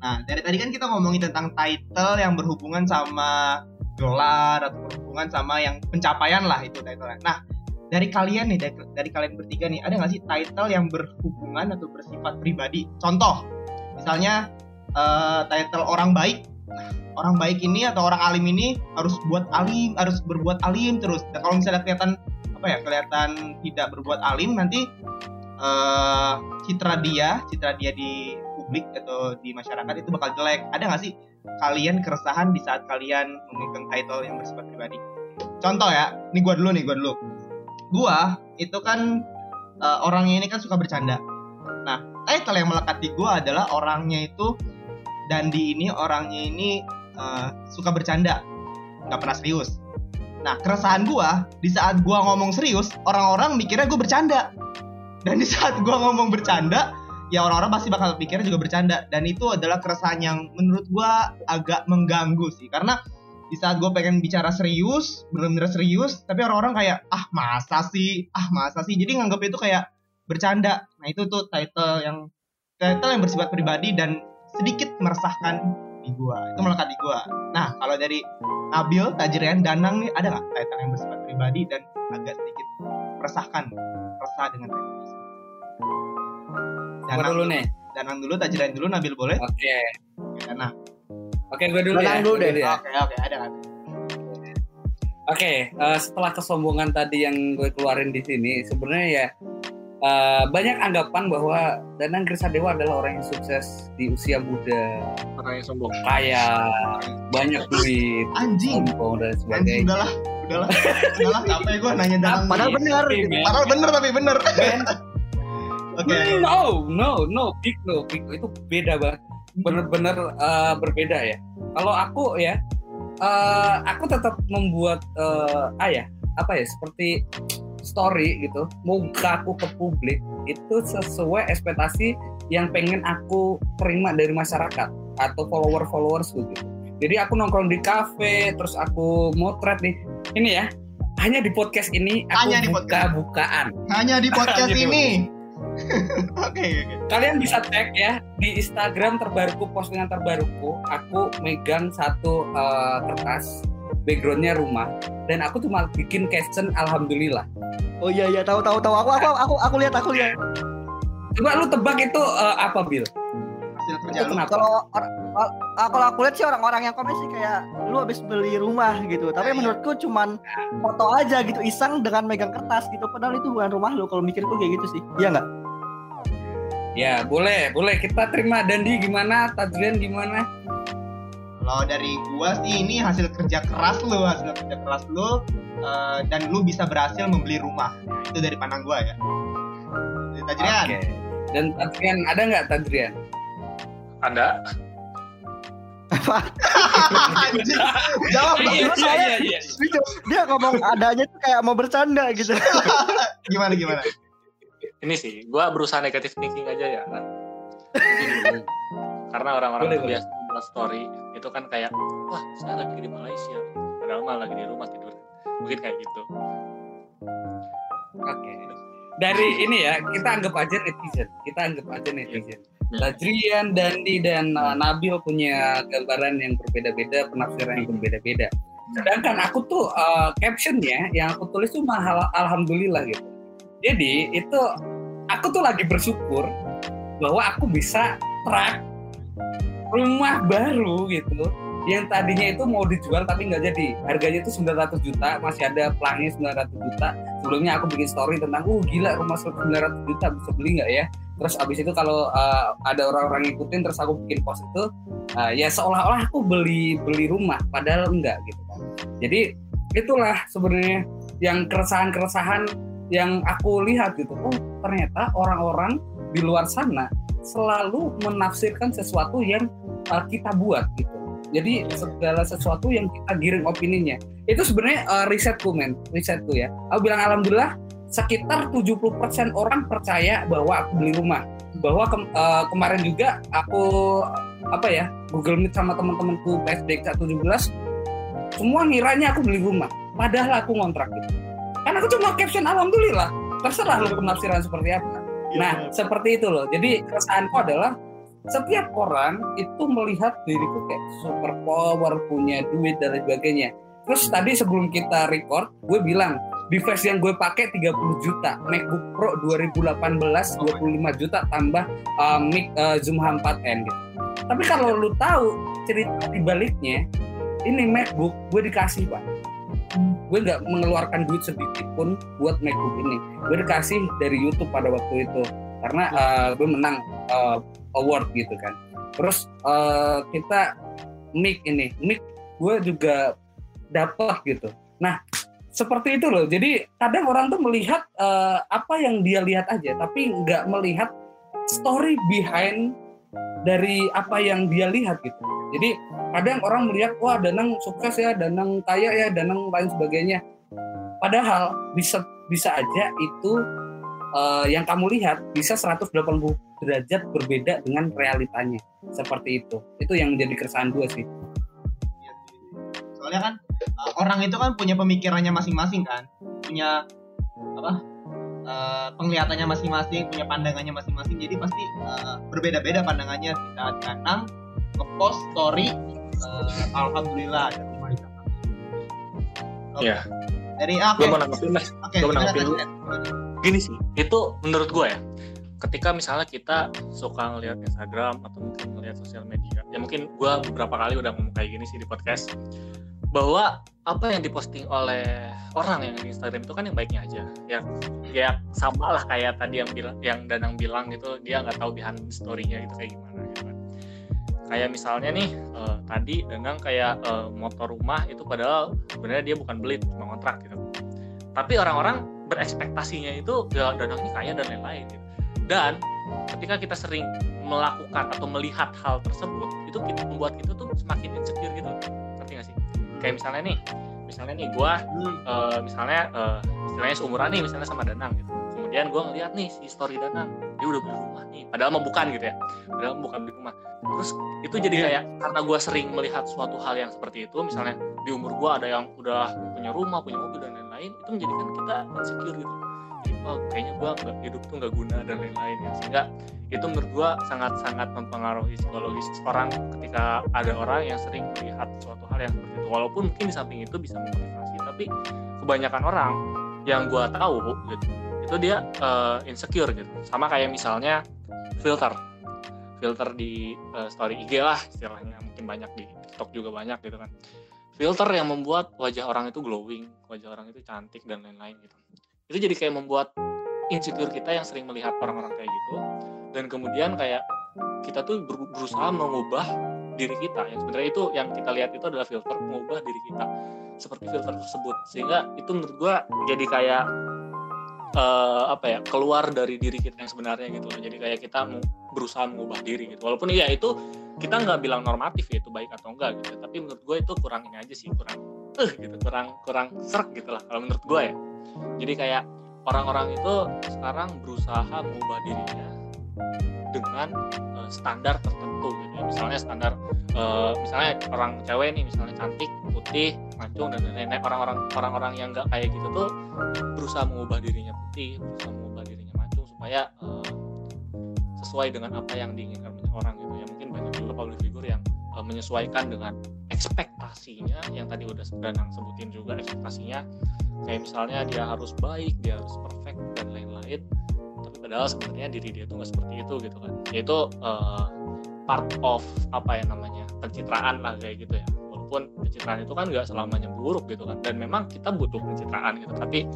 Nah dari tadi kan kita ngomongin tentang title yang berhubungan sama dolar atau berhubungan sama yang pencapaian lah itu title. Nah dari kalian nih dari, dari kalian bertiga nih ada nggak sih title yang berhubungan atau bersifat pribadi? Contoh misalnya eh, title orang baik. Orang baik ini atau orang alim ini harus buat alim, harus berbuat alim terus. Dan kalau misalnya kelihatan apa ya kelihatan tidak berbuat alim nanti eh, citra dia, citra dia di publik atau di masyarakat itu bakal jelek. Ada nggak sih kalian keresahan di saat kalian memegang title yang bersifat pribadi? Contoh ya, ini gua dulu nih, gua dulu. Gua itu kan eh, orangnya ini kan suka bercanda. Nah, title yang melekat di gua adalah orangnya itu Dandi ini orangnya ini eh, suka bercanda, nggak pernah serius. Nah, keresahan gua di saat gua ngomong serius, orang-orang mikirnya gue bercanda. Dan di saat gua ngomong bercanda, ya orang-orang pasti bakal pikirnya juga bercanda. Dan itu adalah keresahan yang menurut gua agak mengganggu sih. Karena di saat gue pengen bicara serius, bener-bener serius, tapi orang-orang kayak, ah masa sih, ah masa sih. Jadi nganggap itu kayak bercanda. Nah itu tuh title yang title yang bersifat pribadi dan sedikit meresahkan di gua. Itu melekat di gua. Nah kalau dari Nabil, Tajrian, Danang nih ada nggak title yang bersifat pribadi dan agak sedikit meresahkan, resah dengan tersebut? Apa dulu nih? Danang dulu, Tajrian dulu, Nabil boleh? Oke. Oke, Danang. Oke, gue dulu Tenang ya. dulu deh. ya. Oke, oke, ada kan? Oke, eh, setelah kesombongan tadi yang gue keluarin di sini, sebenarnya ya eh, banyak anggapan bahwa Danang Grisadewa adalah orang yang sukses di usia muda, Orang yang sombong. kaya, banyak duit, Anjing, sombong dan anjing sebagainya. udahlah, udahlah, udahlah, capek gue nanya Danang. padahal benar. Padahal bener tapi bener. Oke, No, no, no, big no, big no. itu beda banget, bener-bener eh, berbeda ya. Kalau aku ya, eh, aku tetap membuat eh, ah ya, apa ya, seperti story gitu, muka aku ke publik itu sesuai ekspektasi yang pengen aku terima dari masyarakat atau follower-followers gitu. Jadi aku nongkrong di kafe, terus aku motret nih, ini ya, hanya di podcast ini aku Hanya di podcast. buka-bukaan. hanya di podcast Gitu. ini. Oke, kalian bisa cek ya di Instagram terbaruku postingan terbaruku aku megang satu eh, kertas backgroundnya rumah dan aku cuma bikin caption alhamdulillah. Oh iya iya tahu tahu tahu. Aku aku aku aku lihat aku lihat. Coba lu tebak itu eh, apa kenapa? Kalau ah, kalau aku lihat sih orang-orang yang komen sih kayak lu habis beli rumah gitu. Tapi Iya. menurutku cuman foto aja gitu iseng dengan megang kertas gitu. Padahal itu bukan rumah lu kalau mikirku kayak gitu sih. Iya nggak? Ya boleh boleh. Kita terima Dandi gimana Tadrian gimana Kalau dari gua sih ini hasil kerja keras lu, hasil kerja keras lu eh, dan lu bisa berhasil membeli rumah. Itu dari pandang gua ya. Dari Tajrian. Oke. dan Tadrian ada nggak Tadrian Ada. apa? Jawab dong. Iya, iya, iya, iya. Dia, ngomong adanya tuh kayak mau bercanda gitu. Gimana gimana? ini sih gue berusaha negatif thinking aja ya kan karena orang-orang biasa story itu kan kayak wah saya lagi di Malaysia padahal mah lagi di rumah tidur mungkin kayak gitu Oke. Dari ini ya, kita anggap aja netizen. Kita anggap aja netizen. Tajrian, Dandi, dan uh, Nabil punya gambaran yang berbeda-beda, penafsiran yang berbeda-beda. Sedangkan aku tuh uh, captionnya yang aku tulis tuh mahal, alhamdulillah gitu. Jadi itu aku tuh lagi bersyukur bahwa aku bisa track rumah baru gitu. Yang tadinya itu mau dijual tapi nggak jadi. Harganya itu 900 juta masih ada pelangnya 900 juta. Sebelumnya aku bikin story tentang uh gila rumah 900 juta bisa beli nggak ya? Terus abis itu kalau uh, ada orang-orang ngikutin terus aku bikin post itu uh, ya seolah-olah aku beli beli rumah padahal enggak gitu kan. Jadi itulah sebenarnya yang keresahan-keresahan yang aku lihat gitu. Oh ternyata orang-orang di luar sana selalu menafsirkan sesuatu yang uh, kita buat gitu. Jadi segala sesuatu yang kita giring opininya. Itu sebenarnya uh, risetku men. Risetku ya. Aku bilang alhamdulillah sekitar 70% orang percaya bahwa aku beli rumah. Bahwa ke- uh, kemarin juga aku apa ya Google Meet sama teman-temanku PSDK 17 semua ngiranya aku beli rumah. Padahal aku ngontrak gitu. Kan aku cuma caption alhamdulillah. Terserah lu penafsiran seperti apa. Nah seperti itu loh. Jadi keresahanku adalah setiap orang itu melihat diriku kayak super power punya duit dan sebagainya. Terus tadi sebelum kita record gue bilang device yang gue pakai 30 juta MacBook Pro 2018 25 juta tambah uh, mic uh, Zoom H4n gitu. Tapi kalau lu tahu cerita di baliknya ini MacBook gue dikasih pak. Gue nggak mengeluarkan duit sedikit pun buat MacBook ini. Gue dikasih dari YouTube pada waktu itu karena uh, gue menang uh, award gitu kan. Terus uh, kita mic ini mic gue juga dapat gitu. Nah seperti itu loh. Jadi kadang orang tuh melihat uh, apa yang dia lihat aja tapi nggak melihat story behind dari apa yang dia lihat gitu. Jadi kadang orang melihat wah Danang sukses ya Danang kaya ya Danang lain sebagainya. Padahal bisa bisa aja itu uh, yang kamu lihat bisa 180 derajat berbeda dengan realitanya seperti itu itu yang menjadi keresahan gue sih Soalnya kan uh, orang itu kan punya pemikirannya masing-masing kan, punya apa? uh, penglihatannya masing-masing, punya pandangannya masing-masing. Jadi pasti uh, berbeda-beda pandangannya. Kita kadang ngepost story, uh, alhamdulillah ada rumah di sana. Oke. Iya. Dari ah, gue oke, mau nanggepin lah mau nanggepin tadi, dulu. Gini sih itu menurut gue ya ketika misalnya kita suka ngelihat Instagram atau mungkin ngelihat sosial media ya mungkin gue beberapa kali udah ngomong kayak gini sih di podcast bahwa apa yang diposting oleh orang yang di Instagram itu kan yang baiknya aja ya ya sama lah kayak tadi yang bilang yang Danang bilang gitu dia nggak tahu behind story-nya itu kayak gimana gitu kan. Kayak misalnya nih eh, tadi Danang kayak eh, motor rumah itu padahal sebenarnya dia bukan beli cuma kontrak gitu. Tapi orang-orang berekspektasinya itu ya kaya dan lain-lain gitu. dan ketika kita sering melakukan atau melihat hal tersebut itu kita membuat kita tuh semakin insecure gitu. Ngerti gak sih? Kayak misalnya nih misalnya nih gua eh, misalnya eh, istilahnya seumuran nih misalnya sama Danang gitu. Kemudian gua ngeliat nih si story Danang dia udah beli rumah nih padahal mah bukan gitu ya. Padahal bukan beli rumah. Terus itu jadi kayak karena gua sering melihat suatu hal yang seperti itu misalnya di umur gua ada yang udah punya rumah punya mobil dan lain-lain itu menjadikan kita insecure gitu. Jadi oh kayaknya gua nggak hidup tuh nggak guna dan lain-lain ya. Sehingga itu menurut gua sangat-sangat mempengaruhi psikologis orang ketika ada orang yang sering melihat suatu hal yang seperti itu. Walaupun mungkin di samping itu bisa memotivasi tapi kebanyakan orang yang gua tahu gitu itu dia eh, insecure gitu. Sama kayak misalnya filter. Filter di eh, story IG lah istilahnya. Mungkin banyak di TikTok juga banyak gitu kan filter yang membuat wajah orang itu glowing wajah orang itu cantik dan lain-lain gitu. Itu jadi kayak membuat insecure kita yang sering melihat orang-orang kayak gitu. Dan kemudian kayak kita tuh ber- berusaha mengubah diri kita. Yang sebenarnya itu yang kita lihat itu adalah filter mengubah diri kita seperti filter tersebut. Sehingga itu menurut gua jadi kayak eh, apa ya keluar dari diri kita yang sebenarnya gitu jadi kayak kita berusaha mengubah diri gitu. Walaupun iya itu kita nggak bilang normatif ya itu baik atau enggak gitu. Tapi menurut gue itu kurang ini aja sih kurang eh gitu kurang kurang serak gitu lah kalau menurut gue ya. Jadi kayak orang-orang itu sekarang berusaha mengubah dirinya dengan uh, standar tertentu gitu ya. misalnya standar uh, misalnya orang cewek nih misalnya cantik putih mancung dan lain-lain. Orang-orang orang-orang yang nggak kayak gitu tuh berusaha mengubah dirinya putih berusaha mengubah dirinya mancung supaya uh, sesuai dengan apa yang diinginkan orang gitu ya juga public figure yang uh, menyesuaikan dengan ekspektasinya yang tadi udah Danang sebutin juga ekspektasinya. Kayak misalnya dia harus baik dia harus perfect dan lain-lain. Tapi padahal sebenarnya diri dia tuh nggak seperti itu gitu kan. Itu uh, part of apa ya namanya pencitraan lah kayak gitu ya. Walaupun pencitraan itu kan nggak selamanya buruk gitu kan. Dan memang kita butuh pencitraan gitu. Tapi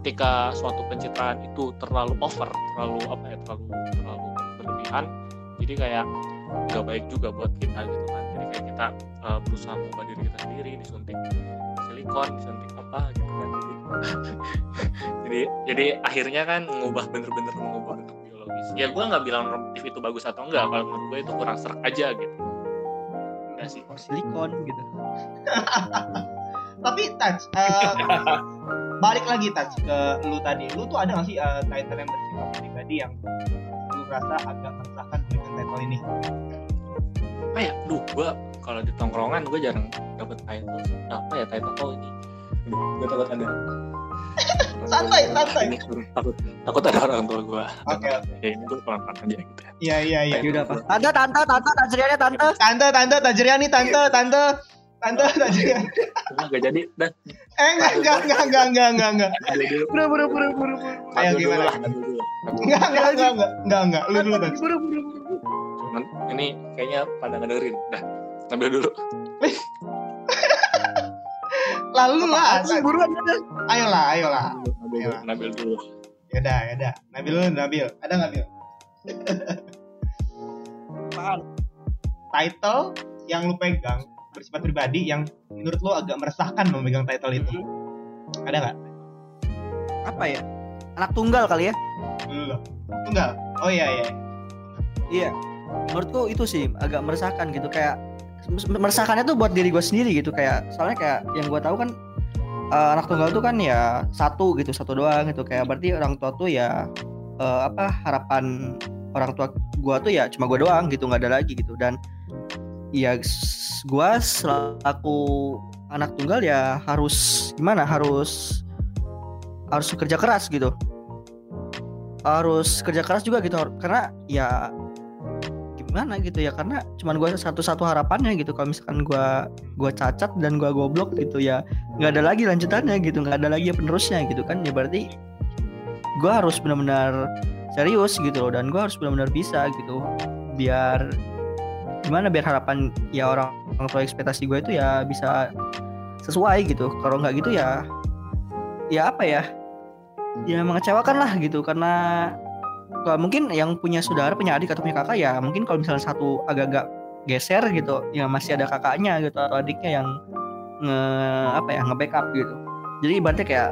ketika suatu pencitraan itu terlalu over terlalu apa ya terlalu terlalu berlebihan jadi kayak nggak baik juga buat kita gitu kan. Jadi kayak kita uh, berusaha mengubah diri kita sendiri disuntik silikon disuntik apa gitu kan. Jadi jadi jadi akhirnya kan mengubah bener-bener mengubah bentuk biologis. Ya gue nggak bilang normatif itu bagus atau enggak kalau menurut gue itu kurang serak aja gitu. Enggak sih. Silikon gitu. Tapi touch uh, balik lagi touch ke lu tadi. Lu tuh ada gak sih uh, title yang bersifat pribadi yang rasa agak meresahkan dengan title ini. Apa ya? Duh gue kalau di tongkrongan gue jarang dapet title apa ya title oh ini. Gue takut ada. Santai santai. ini takut takut ada orang tua gue Oke, ya ini gue pelan pelan aja gitu ya. Iya iya iya. Ya udah apa tante tante tante tajriannya tante. Tante tante tajriani tante tante. Tante tajriani cuma gak jadi dan eh enggak enggak enggak enggak enggak enggak. Enggak dulu. Buru buru buru buru Ayo, gimana? Enggak enggak enggak enggak enggak enggak. Lu dulu touch buru buru buru. Cuman ini kayaknya pada ngedengerin. Dah ambil dulu. Lalu lah buruan ada? Ayolah ayolah. Ambil dulu yaudah yaudah. Nabil dulu Nabil. Ada nggak Bil apaan? Title yang lu pegang bersifat pribadi yang menurut lu agak meresahkan memegang title itu. Ada nggak? Apa ya? Anak tunggal kali ya tunggal oh iya iya. Iya. Menurutku itu sih agak meresahkan gitu. Kayak meresahkannya tuh buat diri gue sendiri gitu. Kayak soalnya kayak yang gue tahu kan eh, anak tunggal tuh kan ya satu gitu satu doang gitu. Kayak berarti orang tua tuh ya eh, apa harapan orang tua gue tuh ya cuma gue doang gitu nggak ada lagi gitu. Dan ya gue selaku anak tunggal ya harus gimana harus harus kerja keras gitu harus kerja keras juga gitu karena ya gimana gitu ya karena cuman gue satu-satu harapannya gitu. Kalau misalkan gue gue cacat dan gue goblok gitu ya nggak ada lagi lanjutannya gitu nggak ada lagi penerusnya gitu kan. Ya berarti gue harus benar-benar serius gitu loh dan gue harus benar-benar bisa gitu biar gimana biar harapan ya orang orang tua ekspektasi gue itu ya bisa sesuai gitu. Kalau nggak gitu ya ya apa ya ya mengecewakan lah gitu karena kalau mungkin yang punya saudara punya adik atau punya kakak ya mungkin kalau misalnya satu agak-agak geser gitu ya masih ada kakaknya gitu atau adiknya yang nge apa ya nge backup gitu. Jadi ibaratnya kayak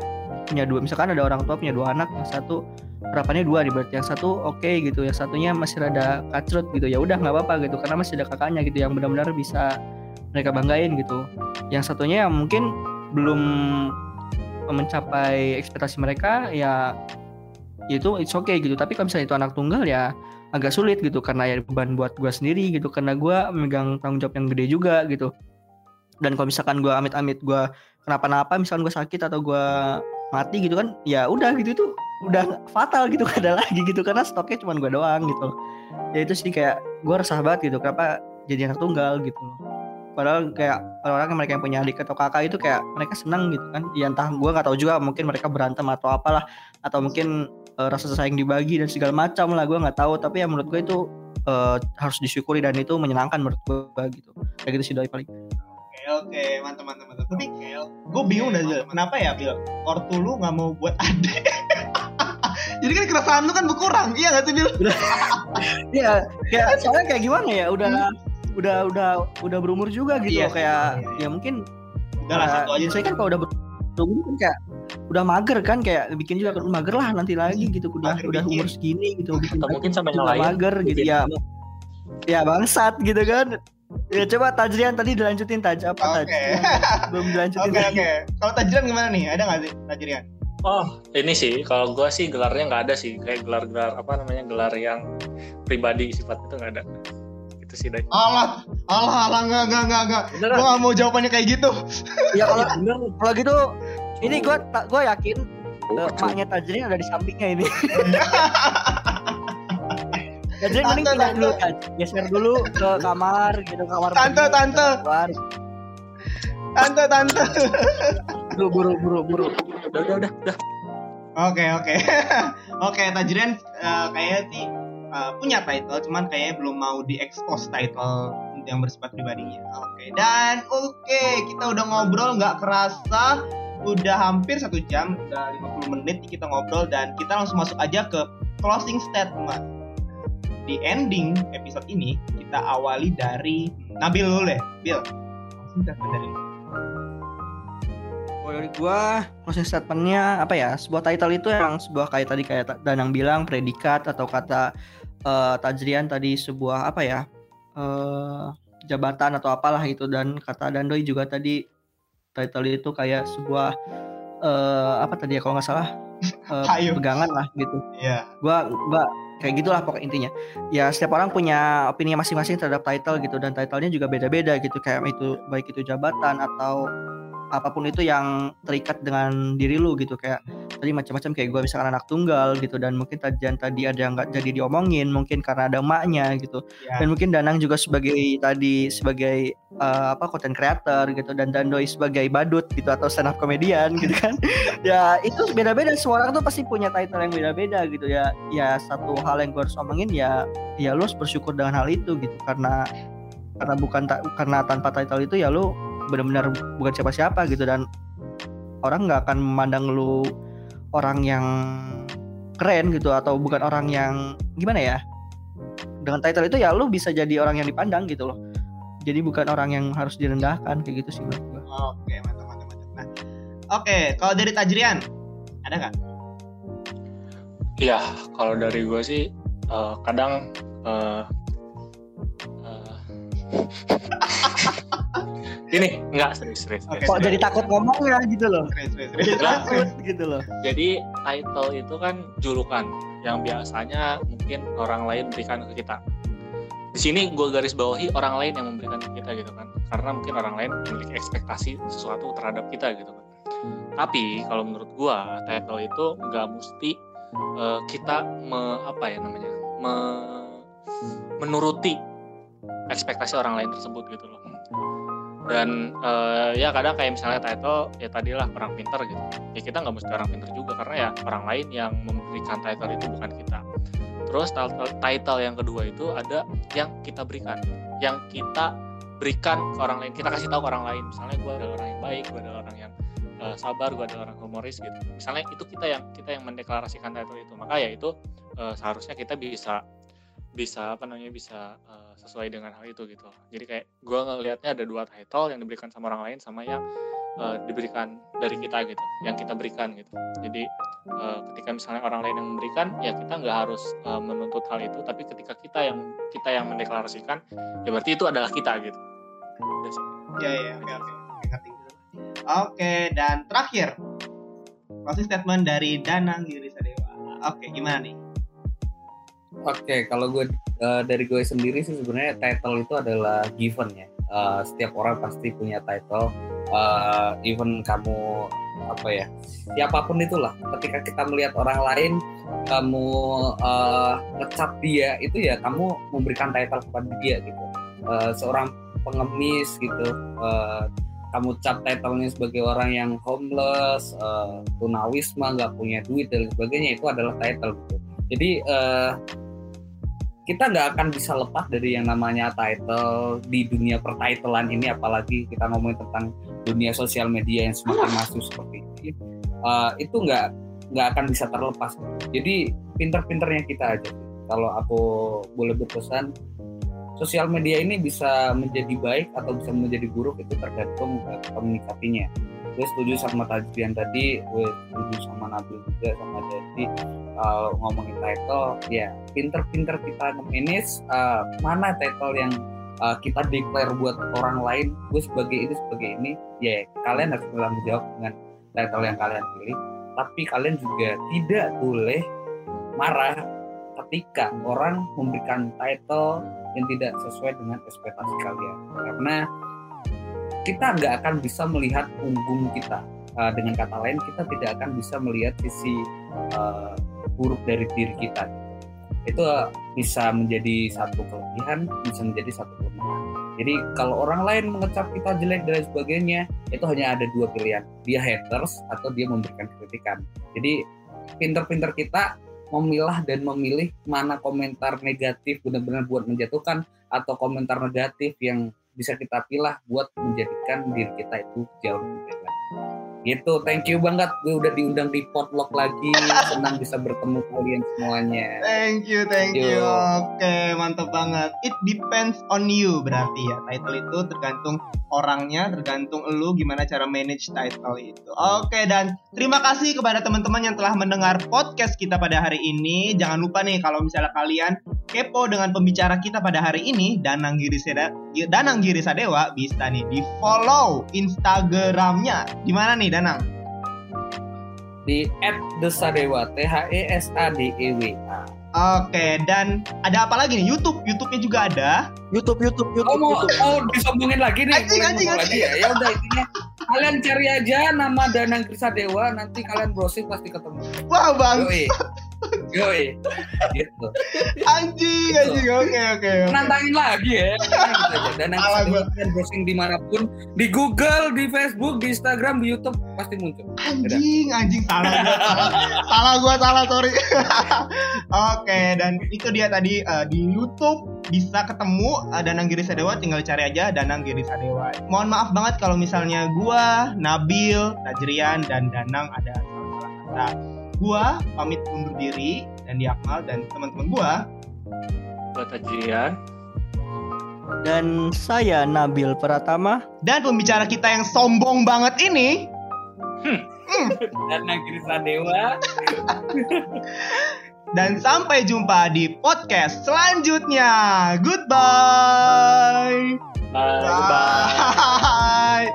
punya dua misalkan ada orang tua punya dua anak yang satu harapannya dua berarti yang satu oke gitu yang satunya masih rada kacrut gitu ya udah nggak apa-apa gitu karena masih ada kakaknya gitu yang benar-benar bisa mereka banggain gitu. Yang satunya yang mungkin belum mencapai ekspektasi mereka ya ya itu it's okay gitu. Tapi kalau misalnya itu anak tunggal ya agak sulit gitu. Karena ya beban buat gue sendiri gitu. Karena gue memegang tanggung jawab yang gede juga gitu. Dan kalau misalkan gue amit-amit gue kenapa-napa misalkan gue sakit atau gue mati gitu kan ya udah gitu. Itu udah fatal gitu ada lagi gitu. Karena stoknya cuma gue doang gitu. Ya itu sih kayak gue resah banget gitu. Kenapa jadi anak tunggal gitu padahal kayak orang-orang yang mereka yang punya adik atau kakak itu kayak mereka senang gitu kan. Ya entah gue nggak tahu juga mungkin mereka berantem atau apalah. Atau mungkin uh, rasa sayang dibagi dan segala macam lah gue nggak tahu. Tapi ya menurut gue itu uh, harus disyukuri dan itu menyenangkan menurut gue gitu. Kayak gitu sih dari paling. Oke oke. Mantap mantap mantap. Tapi gue bingung dah kenapa ya Bil? Ortu lu nggak mau buat adik? Jadi kan keresahan lu kan berkurang. Iya nggak sih Bil? Iya, kayak soalnya kayak gimana ya? Udah udah udah udah berumur juga gitu Iya loh kayak iya, iya. ya mungkin udah lah satu aja saya kan kalau udah berumur kan kayak udah mager kan kayak bikin juga kan mager lah nanti lagi gitu udah Mager udah bikin. umur segini gitu bikin atau lagi mungkin sama yang juga lain mager gitu bikin- ya ya bangsat gitu kan ya coba Tajrian tadi dilanjutin Taj apa Taj Oke. belum dilanjutin Oke oke. Kalau Tajrian gimana nih? Ada nggak sih Tajrian? Oh, ini sih kalau gua sih gelarnya nggak ada sih, kayak gelar-gelar apa namanya gelar yang pribadi sifat itu nggak ada. Itu sih deh. Allah, Allah, Allah, nggak, nggak, nggak, nggak. Beneran? Gua nggak mau jawabannya kayak gitu. ya kalau bener. kalau gitu ini gue gue yakin eh, maknya Tajrian ada di sampingnya ini Tajrian mending Tante, pindah dulu Taj geser dulu ke kamar gitu kamar Tante, mandi, tante. Tante, tante. buru buru buru buru Udah, udah, udah, udah. Oke, oke. Oke, Tajrian eh, kayaknya sih eh, punya title, cuman kayaknya belum mau diekspos title yang bersifat pribadinya. Oke, dan oke, kita udah ngobrol nggak kerasa udah hampir satu jam, udah 50 menit kita ngobrol dan kita langsung masuk aja ke closing statement. Di ending episode ini kita awali dari Nabil dulu deh, Bil. Closing statement dari dari gua closing statementnya apa ya sebuah title itu emang sebuah kayak tadi kayak Danang bilang predikat atau kata eh, Tajrian tadi sebuah apa ya eh, jabatan atau apalah itu dan kata Dandoi juga tadi title itu kayak sebuah eh, apa tadi ya kalau nggak salah Payung. pegangan lah gitu. Iya. gua gua kayak gitulah pokok intinya. Ya setiap orang punya opini masing-masing terhadap title gitu. Dan titlenya juga beda-beda gitu. Kayak itu baik itu jabatan atau apa pun itu yang terikat dengan diri lu gitu. Kayak tadi macam-macam kayak gue misalkan anak tunggal gitu dan mungkin tajian tadi ada yang nggak jadi diomongin mungkin karena ada emaknya gitu. Ya. dan mungkin Danang juga sebagai tadi sebagai eh, apa content creator gitu dan Dandoi sebagai badut gitu atau stand up comedian gitu kan. Ya itu beda-beda. Semua orang tuh pasti punya title yang beda-beda gitu. Ya ya satu hal yang gue harus omongin ya ya lu harus bersyukur dengan hal itu gitu. Karena karena bukan ta- karena tanpa title itu ya lu benar-benar bukan siapa-siapa gitu dan orang nggak akan memandang lu orang yang keren gitu atau bukan orang yang gimana ya dengan title itu ya lu bisa jadi orang yang dipandang gitu loh jadi bukan orang yang harus direndahkan kayak gitu sih menurut gua. Oke, mantap, mantap, mantap. Nah, oke, kalau dari Tajrian, ada nggak? Iya, kalau dari gue sih eh, kadang eh, eh, ini nggak serius serius. Oke. serius. kok jadi takut ngomong ya gitu loh Serius, serius, jadi serius. Enggak. takut gitu loh Jadi title itu kan julukan yang biasanya mungkin orang lain berikan ke kita. Di sini gue garis bawahi orang lain yang memberikan ke kita gitu kan, karena mungkin orang lain memiliki ekspektasi sesuatu terhadap kita gitu kan. Tapi kalau menurut gue title itu nggak mesti eh, kita me, apa ya namanya, me- menuruti ekspektasi orang lain tersebut gitu loh. Dan eh, ya kadang kayak misalnya title ya tadilah orang pinter gitu. Ya kita nggak mesti orang pinter juga karena ya orang lain yang memberikan title itu bukan kita. Terus title, yang kedua itu ada yang kita berikan. Yang kita berikan ke orang lain. Kita kasih tahu ke orang lain. Misalnya gue adalah orang yang baik gue adalah orang yang eh, sabar gue adalah orang humoris gitu. Misalnya itu kita yang kita yang mendeklarasikan title itu. Maka ya itu eh, seharusnya kita bisa bisa apa namanya bisa eh, sesuai dengan hal itu gitu jadi kayak gue ngelihatnya ada dua title yang diberikan sama orang lain sama yang eh, diberikan dari kita gitu yang kita berikan gitu jadi eh, ketika misalnya orang lain yang memberikan ya kita nggak harus eh, menuntut hal itu tapi ketika kita yang kita yang mendeklarasikan ya berarti itu adalah kita gitu. Iya, iya, oke, oke. Ngerti. Oke, dan terakhir, closing statement dari Danang Giri Sadewa. Oke, gimana nih? Oke, kalau gue eh, dari gue sendiri sih sebenarnya title itu adalah given ya. Eh, setiap orang pasti punya title. Eh, even kamu apa ya, siapa pun itulah. Ketika kita melihat orang lain, kamu eh, ngecap dia, itu ya kamu memberikan title kepada dia gitu. Eh, seorang pengemis gitu, eh, kamu cap titlenya sebagai orang yang homeless, eh, tunawisma, nggak punya duit dan sebagainya itu adalah title gitu. Jadi eh, kita nggak akan bisa lepas dari yang namanya title di dunia pertitelan ini apalagi kita ngomongin tentang dunia sosial media yang semakin masuk seperti ini. Eh, itu nggak nggak akan bisa terlepas. Jadi pinter-pinternya kita aja. Kalau aku boleh berpesan sosial media ini bisa menjadi baik atau bisa menjadi buruk itu tergantung eh, kita menyikapinya gue setuju sama Tajrian tadi gue setuju sama Nabil juga sama jadi kalau ngomongin title ya pinter-pinter kita manage uh, mana title yang uh, kita declare buat orang lain. Gue sebagai ini sebagai ini ya kalian harus bertanggung jawab dengan title yang kalian pilih. Tapi kalian juga tidak boleh marah ketika orang memberikan title yang tidak sesuai dengan ekspektasi kalian. Karena kita nggak akan bisa melihat punggung kita. Uh, dengan kata lain kita tidak akan bisa melihat sisi uh, buruk dari diri kita. Itu bisa menjadi satu kelebihan bisa menjadi satu kelemahan. Jadi kalau orang lain mengecap kita jelek dan sebagainya itu hanya ada dua pilihan. Dia haters atau dia memberikan kritikan. Jadi pinter-pinter kita memilah dan memilih mana komentar negatif benar-benar buat menjatuhkan atau komentar negatif yang bisa kita pilih buat menjadikan diri kita itu jauh lebih baik Gitu, thank you banget gue udah diundang di potluck lagi. Senang bisa bertemu kalian semuanya. Thank you, thank you. you. Oke, mantap banget. It depends on you berarti ya. Title itu tergantung orangnya, tergantung lu gimana cara manage title itu. Oke, dan terima kasih kepada teman-teman yang telah mendengar podcast kita pada hari ini. Jangan lupa nih kalau misalnya kalian kepo dengan pembicara kita pada hari ini, Danang Giri Seda, Danang Giri Sadewa bisa nih di follow Instagramnya. Gimana nih Danang? Di @desadewa T H E S A D E W A. Oke, dan ada apa lagi nih? YouTube, YouTube-nya juga ada. YouTube, YouTube, YouTube. Oh, mau, YouTube. oh disombongin lagi nih. Anjing, anjing, anjing. Lagi ya. ya udah intinya kalian cari aja nama Danang Krisa Dewa, nanti kalian browsing pasti ketemu. Wah, Bang. Yoi. Yoi. Gitu. Anjing, anjing. Oke, oke. Nantangin lagi ya. Gitu Krisa Dewa kalian browsing di mana pun, di Google, di Facebook, di Instagram, di YouTube pasti muncul. Anjing, anjing salah gua, salah, gua, salah sorry. Oke, dan itu dia tadi uh, di YouTube bisa ketemu uh, Danang Giri Sadewa tinggal cari aja Danang Giri Sadewa. Mohon maaf banget kalau misalnya gua, Nabil, Najrian dan Danang ada salah kata. Gua pamit undur diri dan di Akmal dan teman-teman gua. Tajrian dan saya Nabil Pratama dan pembicara kita yang sombong banget ini hmm. Hmm. dan Nagiri Sadewa dan sampai jumpa di podcast selanjutnya. Goodbye. Bye. Bye.